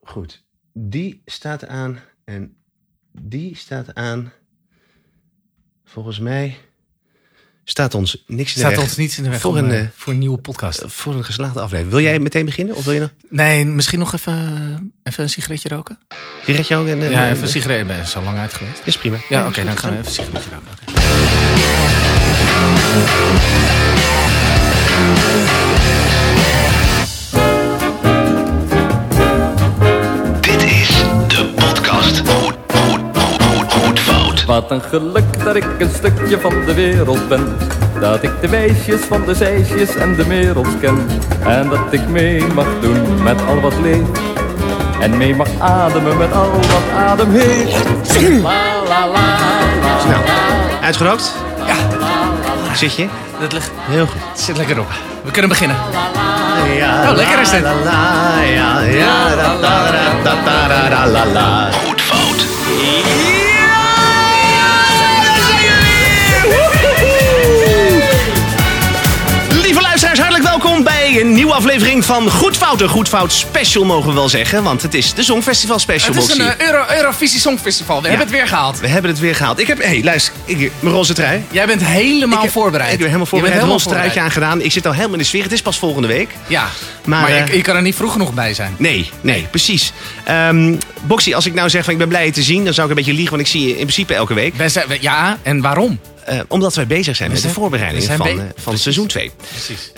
Goed. Die staat aan en die staat aan. Volgens mij staat ons niks in de Staat weg ons niets in de weg voor een, een, eh, voor een nieuwe podcast. voor een geslaagde aflevering. Wil jij meteen beginnen of wil je nog Nee, misschien nog even, even een sigaretje roken? Sigaretje ook? En, eh, Ja, even een sigaretje. Ik ben zo lang uit geweest. Is prima. Ja, oké, dan gaan we even een sigaretje roken. Wat een geluk dat ik een stukje van de wereld ben. Dat ik de meisjes van de zeisjes en de wereld ken. En dat ik mee mag doen met al wat leeft. En mee mag ademen met al wat adem heeft. La la la la. Nou, uitgerookt? Ja, Zit je? dat ligt, Heel goed. het zit lekker op. We kunnen beginnen. Ja, Oh, lekker is dit. la, la, ja, ja. Goed fout. Luisteraars, hartelijk een nieuwe aflevering van Goed Fout. Een Goed Fout special mogen we wel zeggen, want het is de Songfestival special. Het is een eh, Euro, Eurovisie Songfestival. We hebben het weer gehaald. We hebben het weer gehaald. Ik heb, hé, hey, luister, ik, mijn roze trui. Jij bent helemaal ik, voorbereid. Ik ben helemaal Je bent voorbereid. Een roze truitje aangedaan. Ik zit al helemaal in de sfeer. Het is pas volgende week. Ja, Maar, maar, eh, je, je kan er niet vroeg genoeg bij zijn. Nee, nee, precies. Ehm Boxy, als ik nou zeg van ik ben blij je te zien, dan zou ik een beetje liegen, want ik zie je in principe elke week. Zijn, ja, en waarom? Eh, omdat wij bezig zijn met de zijn- voorbereiding we zijn van, eh, van seizoen 2. Precies.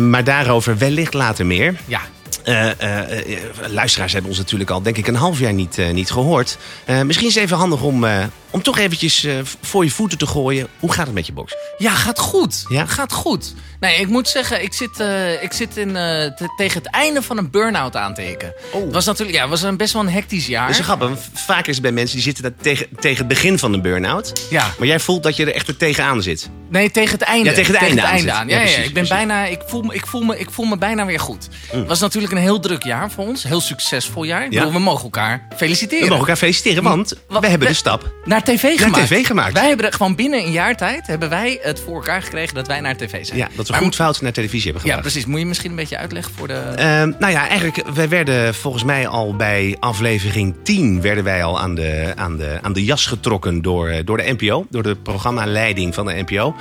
maar daarover wellicht later meer. Ja, Eh, eh, eh, luisteraars hebben ons natuurlijk al, denk ik, een half jaar niet, niet gehoord. Eh, misschien is het even handig om, om toch eventjes voor je voeten te gooien. Hoe gaat het met je box? Ja, gaat goed. Ja? Gaat goed. Nee, ik moet zeggen, ik zit, ik zit in, te- tegen het einde van een burn-out aan te hikken. Oh. Het was natuurlijk, ja, was een best wel een hectisch jaar. Dat is grappig. Vaak is het bij mensen die zitten daar tegen, tegen het begin van een burn-out. Ja. Maar jij voelt dat je er echt er tegenaan zit. Nee, tegen het einde. Ja, tegen het einde aan. Ja, Ja, ja, precies, ik ben precies. bijna, ik voel, me, ik, voel me, ik voel me bijna weer goed. Mm. Het was natuurlijk een heel druk jaar voor ons. Heel succesvol jaar. Ik Ja. bedoel, we mogen elkaar feliciteren. We mogen elkaar feliciteren, want Wat- we hebben de stap. Naar tv gemaakt. tv gemaakt. Wij hebben er gewoon binnen een jaar tijd hebben wij het voor elkaar gekregen dat wij naar tv zijn. Ja, dat we Maar- goed fout naar televisie hebben Ja, gebracht. precies. Moet je misschien een beetje uitleggen voor de... Ehm, nou ja, eigenlijk, wij werden volgens mij al bij aflevering 10... werden wij al aan de, aan de, aan de jas getrokken door, eh, door de NPO. Door de programmaleiding van de NPO.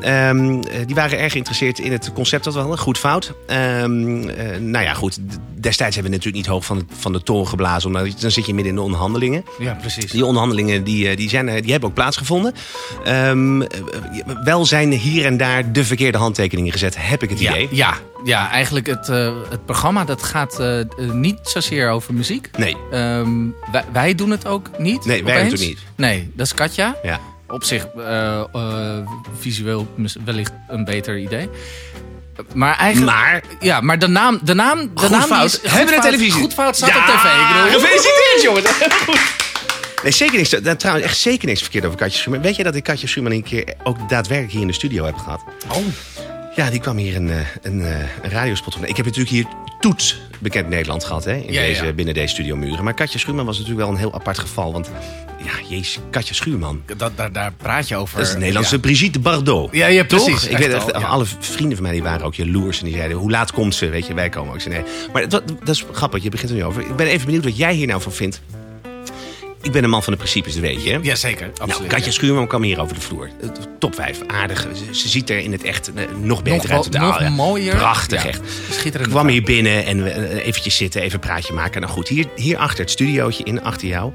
Ehm, eh, die waren erg geïnteresseerd in het concept dat we hadden. Goed fout. Ehm, eh, nou ja, goed. Destijds hebben we natuurlijk niet hoog van, de- van de toren geblazen. Omdat dan zit je midden in de onderhandelingen. Ja, precies. Die onderhandelingen die, eh, die, zijn, die hebben ook plaatsgevonden. Eh, wel zijn hier en daar de verkeerde handtekeningen gezet, heb ik het Ja, idee. ja, ja, eigenlijk het, het programma dat gaat niet zozeer over muziek. Nee. Wij, wij doen het ook niet. Nee, wij doen het niet. Nee, dat is Katja. Ja. Op zich eh, eh, visueel wellicht een beter idee. Maar eigenlijk... Maar Ja, maar de naam... De naam, de Goed naam fout. is, Hebben we Goed de televisie? Goed fout staat Ja, op tv. Ik bedoel, Gefeliciteerd, jongens. Nee, zeker niks. Trouwens, echt zeker niks verkeerd over Katja Schuurman. Weet je dat ik Katja Schuurman een keer ook daadwerkelijk hier in de studio heb gehad? Oh. Ja, die kwam hier een, eh, een, een radiospot op. Ik heb natuurlijk hier Toets, bekend Nederland, gehad hè, in Ja, ja. deze, binnen deze studiomuren. Maar Katja Schuurman was natuurlijk wel een heel apart geval. Want ja, jezus, Katja Schuurman. Dat, daar, daar praat je over. Dat is de Nederlandse Ja. Brigitte Bardot. Ja, ja, Toch? precies. Ik weet echt, ja. alle vrienden van mij die waren ook jaloers. En die zeiden, hoe laat komt ze? Weet je, wij komen ook. Ik zei, nee. Maar wat- dat is grappig, je begint er nu over. Ik ben even benieuwd wat jij hier nou van vindt. Ik ben een man van de principes, dat weet je. hè? Jazeker, absoluut. Nou, Katja Schuurman kwam hier over de vloer. Eh, Top 5, aardig. Ze, ziet er in het echt eh, nog beter Nog uit. wel- nog ja, mooier. Prachtig, Ja, echt. schitterend. kwam hier binnen en we eh, eventjes zitten, even een praatje maken. Nou goed, hier, hier achter het studiootje in, achter jou,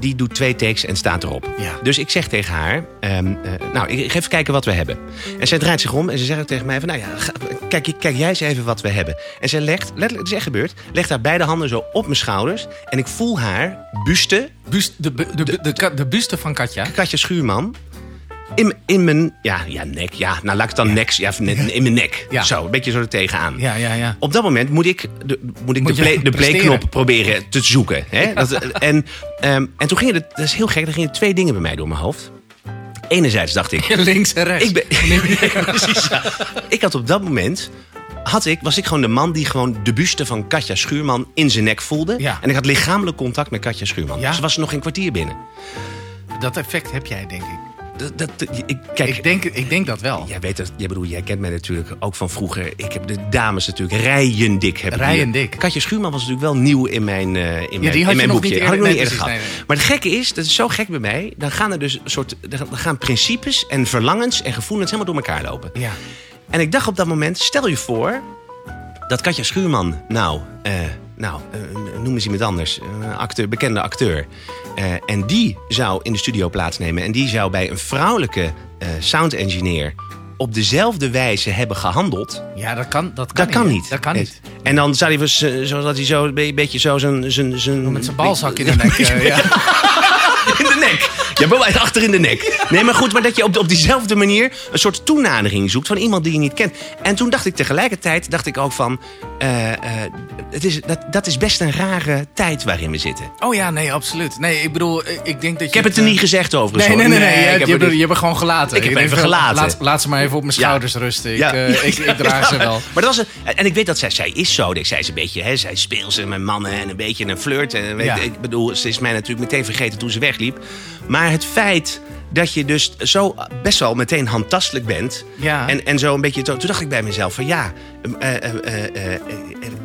die doet twee takes en staat erop. Ja. Dus ik zeg tegen haar, ehm, eh, nou, ik ga even kijken wat we hebben. En zij draait zich om en ze zegt tegen mij van, nou ja, ga- kijk, kijk jij eens even wat we hebben. En zij legt, letterlijk, het is echt gebeurd, legt haar beide handen zo op mijn schouders. En ik voel haar buste, Bust, de, de, de, de, buste van Katja. Katja Schuurman, in, in mijn, ja, ja, nek, ja, nou laat ik het dan nek, ja, in mijn nek. Ja. Zo, een beetje zo er tegenaan. Ja, ja, ja. Op dat moment moet ik de, moet ik Moet de, play, de playknop proberen te zoeken. Hè? Dat, en, ehm, en toen gingen er, dat is heel gek, er gingen twee dingen bij mij door mijn hoofd. Enerzijds dacht ik, Links en rechts. ik ben, precies, ik had op dat moment, had ik, was ik gewoon de man die gewoon de buste van Katja Schuurman in zijn nek voelde. Ja. En ik had lichamelijk contact met Katja Schuurman. Ja? Ze was er nog geen kwartier binnen. Dat effect heb jij, denk ik. dat, dat- ik, kijk, Ik denk, ik denk dat wel. Jij weet dat, jij, bedoel, jij kent mij natuurlijk ook van vroeger. Ik heb de dames natuurlijk rijen dik. Rijen dik. Katje Schuurman was natuurlijk wel nieuw in mijn, eh in mijn, die had mijn boekje. niet had ik nog niet eerder gehad. precies, nee, nee. Maar het gekke is, dat is zo gek bij mij. Dan gaan er dus een soort, dan gaan principes en verlangens en gevoelens helemaal door elkaar lopen. Ja. En ik dacht op dat moment, stel je voor dat Katja Schuurman, nou, eh, nou eh, noem eens iemand anders, een acteur, bekende acteur. eh, en die zou in de studio plaatsnemen en die zou bij een vrouwelijke sound engineer op dezelfde wijze hebben gehandeld. Ja, dat kan, dat kan, Dat kan niet. Dat kan niet. En dan zou hij, zo dat hij zo een be- beetje zo zijn... Met zijn balzak in de nek. ja. Ja, wel uit achter in de nek. Nee, maar goed, maar dat je op, op diezelfde manier een soort toenadering zoekt van iemand die je niet kent. En toen dacht ik tegelijkertijd, dacht ik ook van, eh, eh, het is, dat, dat is best een rare tijd waarin we zitten. Oh ja, nee, absoluut. Nee, ik bedoel, eh, ik denk dat je... Ik heb het er niet gezegd overigens. Nee, nee, hoor. nee, nee. je, ik hebt- heb je, hebt, gewoon gelaten. Ik heb even gelaten. Laat, laat ze maar even op mijn Ja. schouders rusten. Ik, Ja. ik, ik draag ze wel. Maar dat was een, en ik weet dat zij, zij is zo. Zij is een beetje, hè, zij speelt ze met mannen en een beetje een flirt. En weet, Ja. Ik bedoel, ze is mij natuurlijk meteen vergeten toen ze wegliep. Maar het feit dat je dus zo best wel meteen handtastelijk bent. Ja. En, en zo een beetje. Toen dacht ik bij mezelf van ja, eh, eh, eh, eh, eh,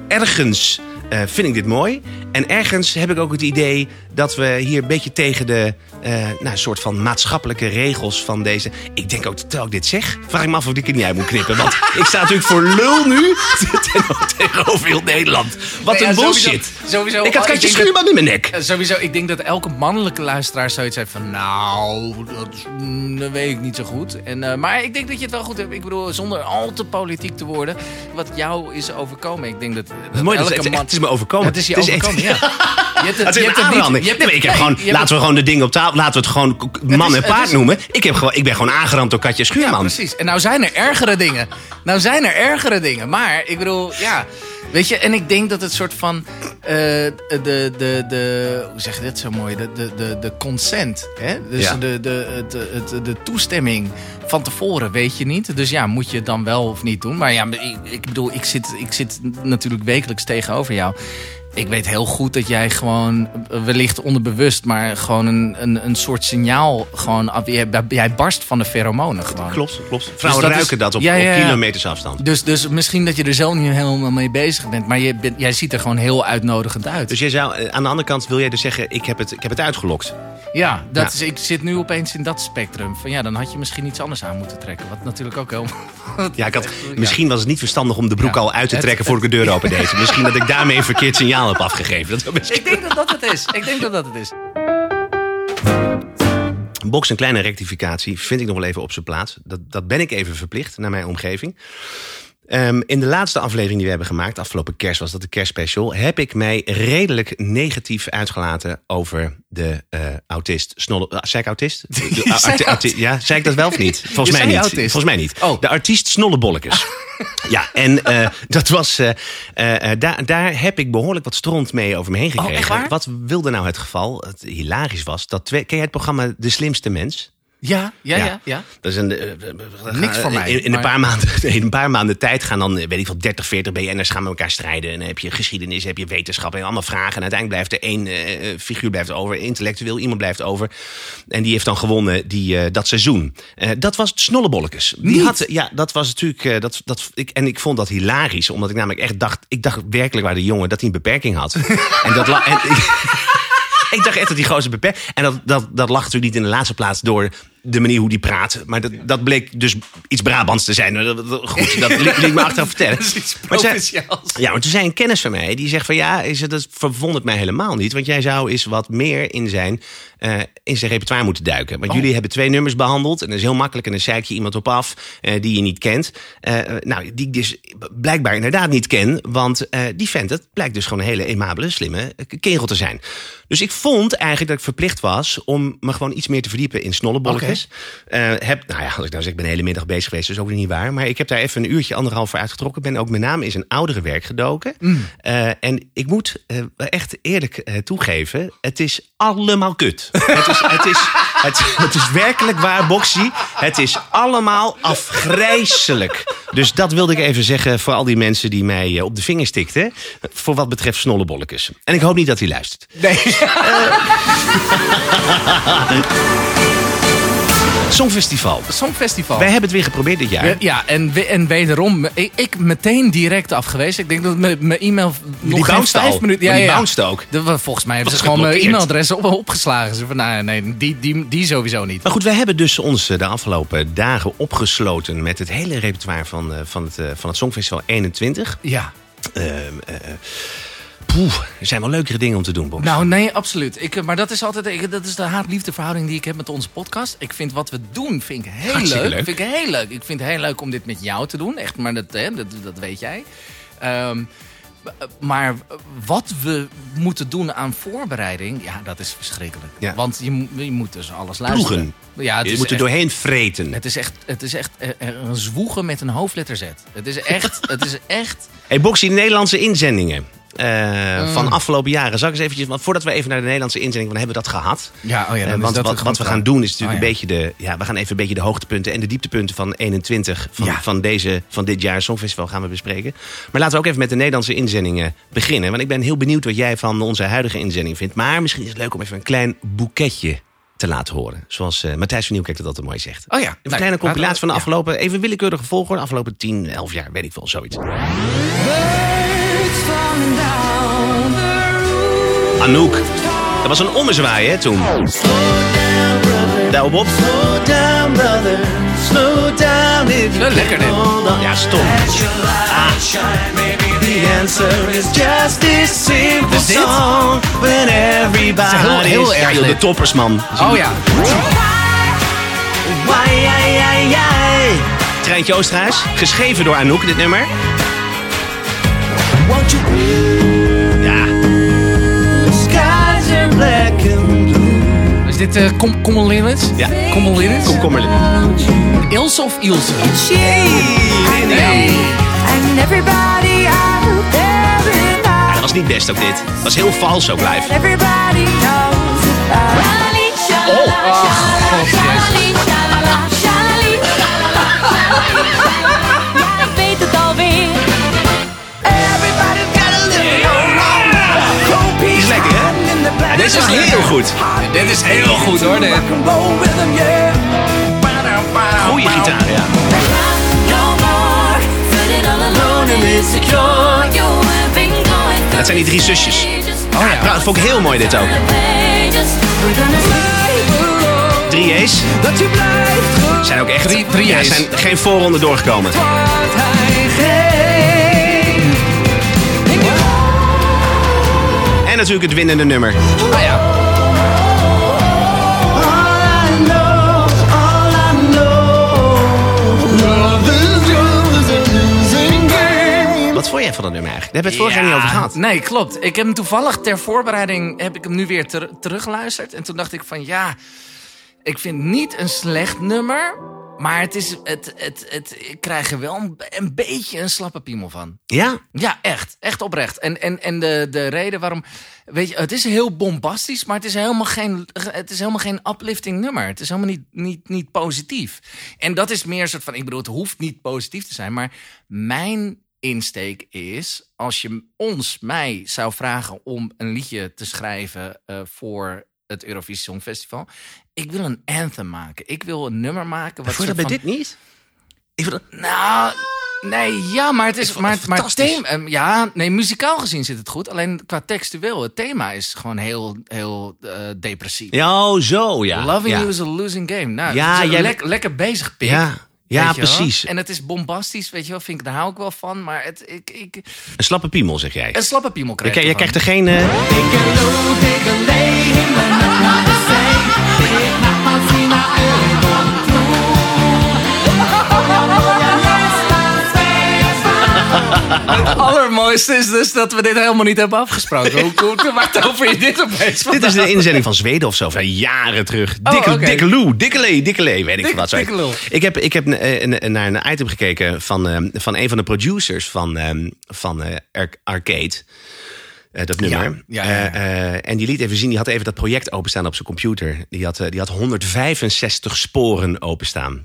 ergens eh, vind ik dit mooi. En ergens heb ik ook het idee dat we hier een beetje tegen de eh, nou, soort van maatschappelijke regels van deze. Ik denk ook, terwijl ik dit zeg, vraag ik me af of ik het niet uit moet knippen. Want ik sta natuurlijk voor lul nu tegenover heel Nederland. Wat Nee, een ja, bullshit. sowieso- ik had oh, Katje Schuurman in mijn nek. Eh, Sowieso, ik denk dat elke mannelijke luisteraar zoiets heeft van... Nou, dat, mm, dat weet ik niet zo goed. En, maar ik denk dat je het wel goed hebt. Ik bedoel, zonder al te politiek te worden. Wat jou is overkomen. Ik denk dat, dat mooi, dat elke man... het is me overkomen. Het is je is echt- overkomen, ja. Je hebt Het is je een hebt het niet- aanranding. je hebt Nee, maar ik heb nee, gewoon, laten we gewoon de dingen op tafel. Laten we het gewoon man is- en paard is- noemen. Ik, heb gewoon, ik ben gewoon aangerand door Katja Ja, Schuurman. precies. En nou zijn er ergere dingen. Nou zijn er ergere dingen. Maar ik bedoel, ja. Weet je, en ik denk dat het soort van. eh, de, de, de. Hoe zeg je dit zo mooi? De, de, de, de consent. Hè? Dus Ja. de, de, het, het, de toestemming van tevoren weet je niet. Dus ja, moet je het dan wel of niet doen. Maar ja, ik, ik bedoel, ik zit, ik zit natuurlijk wekelijks tegenover jou. Ik weet heel goed dat jij gewoon, wellicht onderbewust, maar gewoon een, een, een soort signaal. Gewoon, jij, barst van de pheromonen gewoon. Klopt, klopt. Vrouwen dat is- ruiken dat op, Ja, ja, op ja. kilometers afstand. Dus, dus misschien dat je er zelf niet helemaal mee bezig bent. Maar je bent, jij ziet er gewoon heel uitnodigend uit. Dus jij zou, eh, aan de andere kant wil jij dus zeggen, ik heb het, ik heb het uitgelokt. ja, dat Ja. Is, ik zit nu opeens in dat spectrum. Van ja, dan had je misschien iets anders aan moeten trekken. Wat natuurlijk ook heel... Ja, ik had, misschien was het niet verstandig om de broek al uit te trekken voor ik de deur open deed. Misschien dat ik daarmee een verkeerd signaal heb afgegeven. Dat Ik denk dat dat het is. Ik denk dat dat het is. Box een kleine rectificatie vind ik nog wel even op zijn plaats. Dat, dat ben ik even verplicht naar mijn omgeving. Ehm, in de laatste aflevering die we hebben gemaakt, afgelopen kerst was dat de kerstspecial, heb ik mij redelijk negatief uitgelaten over de eh, autist. Snolle, ah, zei ik autist? Ja, zei ik dat wel of niet? Volgens mij niet. autist. Volgens mij niet. Oh. De artiest Snollebollekes. Ja, en eh, dat was. eh, daar, daar heb ik behoorlijk wat stront mee over me heen gekregen. Oh, waar? Wat wilde nou het geval? Het hilarisch was dat twee. Ken jij het programma De Slimste Mens? Ja, ja, Ja. ja. ja. Dat is een, eh, eh, Niks voor mij, In, in een, paar maanden, in een paar maanden tijd gaan dan, eh, weet ik wel, 30, 40 BN'ers gaan met elkaar strijden. En dan heb je geschiedenis, heb je wetenschap en allemaal vragen. En uiteindelijk blijft er één eh, eh, figuur blijft over, intellectueel iemand blijft over. En die heeft dan gewonnen die, eh, dat seizoen. Eh, dat was Snollebollekes. Die Niet? had, ja, dat was natuurlijk, eh, dat, dat, ik, en ik vond dat hilarisch. Omdat ik namelijk echt dacht, ik dacht werkelijk waar de jongen dat hij een beperking had. en dat en, ik dacht echt dat die gozer beperkt. En dat, dat, dat lag natuurlijk niet in de laatste plaats door de manier hoe die praat. Maar dat, dat bleek dus iets Brabants te zijn. Goed, dat liet, me achteraf vertellen. Dat is iets Maar zei- ja, toen zei een kennis van mij, die zegt van ja, is het, dat verwondert mij helemaal niet. Want jij zou eens wat meer in zijn, eh, in zijn repertoire moeten duiken. Want jullie hebben twee nummers behandeld en dat is heel makkelijk. En dan zeik je iemand op af eh, die je niet kent. Eh, nou, die ik dus blijkbaar inderdaad niet ken. Want die vent, het blijkt dus gewoon een hele aimabele, slimme kerel te zijn. Dus ik vond eigenlijk dat ik verplicht was om me gewoon iets meer te verdiepen in snollebolletjes. Heb, nou ja, als ik nou zeg, ik ben de hele middag bezig geweest, dat is ook weer niet waar. Maar ik heb daar even een uurtje, anderhalf voor uitgetrokken. Ben ook met name in zijn oudere werk gedoken. Eh, en ik moet echt eerlijk toegeven, het is allemaal kut. het, is, het, is, het, het is werkelijk waar, Boxy. Het is allemaal afgrijzelijk. Dus dat wilde ik even zeggen voor al die mensen die mij eh, op de vingers tikten. Voor wat betreft snollebolletjes. En ik hoop niet dat hij luistert. Nee. Songfestival. Songfestival. Wij hebben het weer geprobeerd dit jaar. Ja, Ja, en, we- en wederom, ik, ik meteen direct afgewezen. Ik denk dat mijn e-mail nog geen vijf minuten... Maar die bounced ook. De- volgens mij hebben ze gewoon mijn e-mailadres op, opgeslagen. Ze van, nou, nee, die, die, die sowieso niet. Maar goed, wij hebben dus ons eh, de afgelopen dagen opgesloten met het hele repertoire van, eh, van, het, eh, van het Songfestival 21. Ja. Ehm, eh, poeh, er zijn wel leukere dingen om te doen, Bob. Nou, nee, absoluut. Ik, eh, maar dat is altijd ik, dat is de haat-liefde verhouding die ik heb met onze podcast. Ik vind wat we doen vind ik heel Hartstikke leuk. leuk. Vind ik heel leuk. Ik vind het heel leuk om dit met jou te doen. Echt, maar dat, hè, dat, dat weet jij. Ehm, maar wat we moeten doen aan voorbereiding, ja, dat is verschrikkelijk. Ja. Want je, moet- je moet dus alles luisteren. Ploegen. Ja, het je moet er echt- doorheen vreten. Het is echt, het is echt eh, eh, een zwoegen met een hoofdletter Z. Het is echt, het is echt. Hey, Boxy, de Nederlandse inzendingen eh, Mm. van afgelopen jaren. Zal ik eens eventjes, want voordat we even naar de Nederlandse inzending van hebben we dat gehad. Ja, oh ja, Eh, dan want dat wat, wat we gaan doen is natuurlijk Oh ja. een beetje de, ja, we gaan even een beetje de hoogtepunten en de dieptepunten van 21 van, Ja. van, deze, van dit jaar Songfestival gaan we bespreken. Maar laten we ook even met de Nederlandse inzendingen beginnen. Want ik ben heel benieuwd wat jij van onze huidige inzending vindt. Maar misschien is het leuk om even een klein boeketje te laten horen. Zoals eh, Matthijs van Nieuwkerk dat altijd mooi zegt. Oh ja, Een nou, kleine compilatie van de ja. afgelopen, even willekeurige volgorde, afgelopen 10, 11 jaar, weet ik veel, zoiets. Anouk. Dat was een ommezwaai, hè, toen. Daar Bob. Slow down, brother. Slow down if lekker dit. Ja, stom. Ah. The answer is just this simple dit? song. When everybody heel- heel erg Ja, joh, de toppers, man. Oh ja. Treintje Oosterhuis, geschreven door Anouk, dit nummer. Ja. Skies are black and blue. Is dit uh, Kom Linnets? Ja. Kommel Linnets? Komkommerlijk. Ilse of Ilse? Nee. And everybody out there in Ja, dat was niet best ook dit. Dat was heel vals ook live. Everybody knows about Oh, god, jezus. Deze is heel goed. Dit is heel goed hoor. Dit. Goeie gitaar, ja. Dat zijn die drie zusjes. Oh ja. Nou, dat vond ik heel mooi dit ook. Drie A's. Zijn ook echt... Drie- drie ja, zijn geen voorronde doorgekomen. En natuurlijk het winnende nummer. Oh ja. Wat vond jij van dat nummer eigenlijk? Daar hebben we het vorig jaar niet over gehad. Nee, klopt. Ik heb hem toevallig ter voorbereiding heb ik hem nu weer ter- teruggeluisterd. En toen dacht ik van ja, ik vind niet een slecht nummer. Maar het is, het, het, het, ik krijg er wel een, een beetje een slappe piemel van. Ja? Ja, echt. Echt oprecht. En, en, en de, de reden waarom... Weet je, het is heel bombastisch, maar het is helemaal geen, het is helemaal geen uplifting nummer. Het is helemaal niet, niet, niet positief. En dat is meer een soort van... Ik bedoel, het hoeft niet positief te zijn, maar mijn insteek is... Als je ons, mij, zou vragen om een liedje te schrijven eh, voor het Eurovisie Songfestival... Ik wil een anthem maken. Ik wil een nummer maken... Wat Vond je dat bij van- dit niet? Ik dat... nou, nee, ja, maar het is. Maar, het maar thema, ehm, ja, nee, muzikaal gezien zit het goed. Alleen qua textueel, het thema is gewoon heel, heel eh, depressief. Ja, oh, zo, ja. Loving ja. you is a losing game. Nou, Ja, jij- lek- lekker bezig, pik. Ja, ja je precies. En het is bombastisch, weet je wel. Vind ik, daar hou ik wel van. Maar het, ik, ik, Een slappe piemel, zeg jij. een slappe piemel krijg je ervan. krijgt er geen... eh, Het allermooiste is dus dat we dit helemaal niet hebben afgesproken. Hoe, hoe maakt over je dit opeens? Dit is de inzending van Zweden of zo, van jaren terug. Oh, Dikke, dikke Lou, Dikkelee, Dikkelee, weet ik Dik- veel wat. Dikke lul. Ik heb, ik heb naar een item gekeken van, eh, van een van de producers van, eh, van eh, Ar- Arcade. Eh, dat nummer. ja, ja, ja. Eh, en die liet even zien, die had even dat project openstaan op zijn computer. Die had, die had 165 sporen openstaan.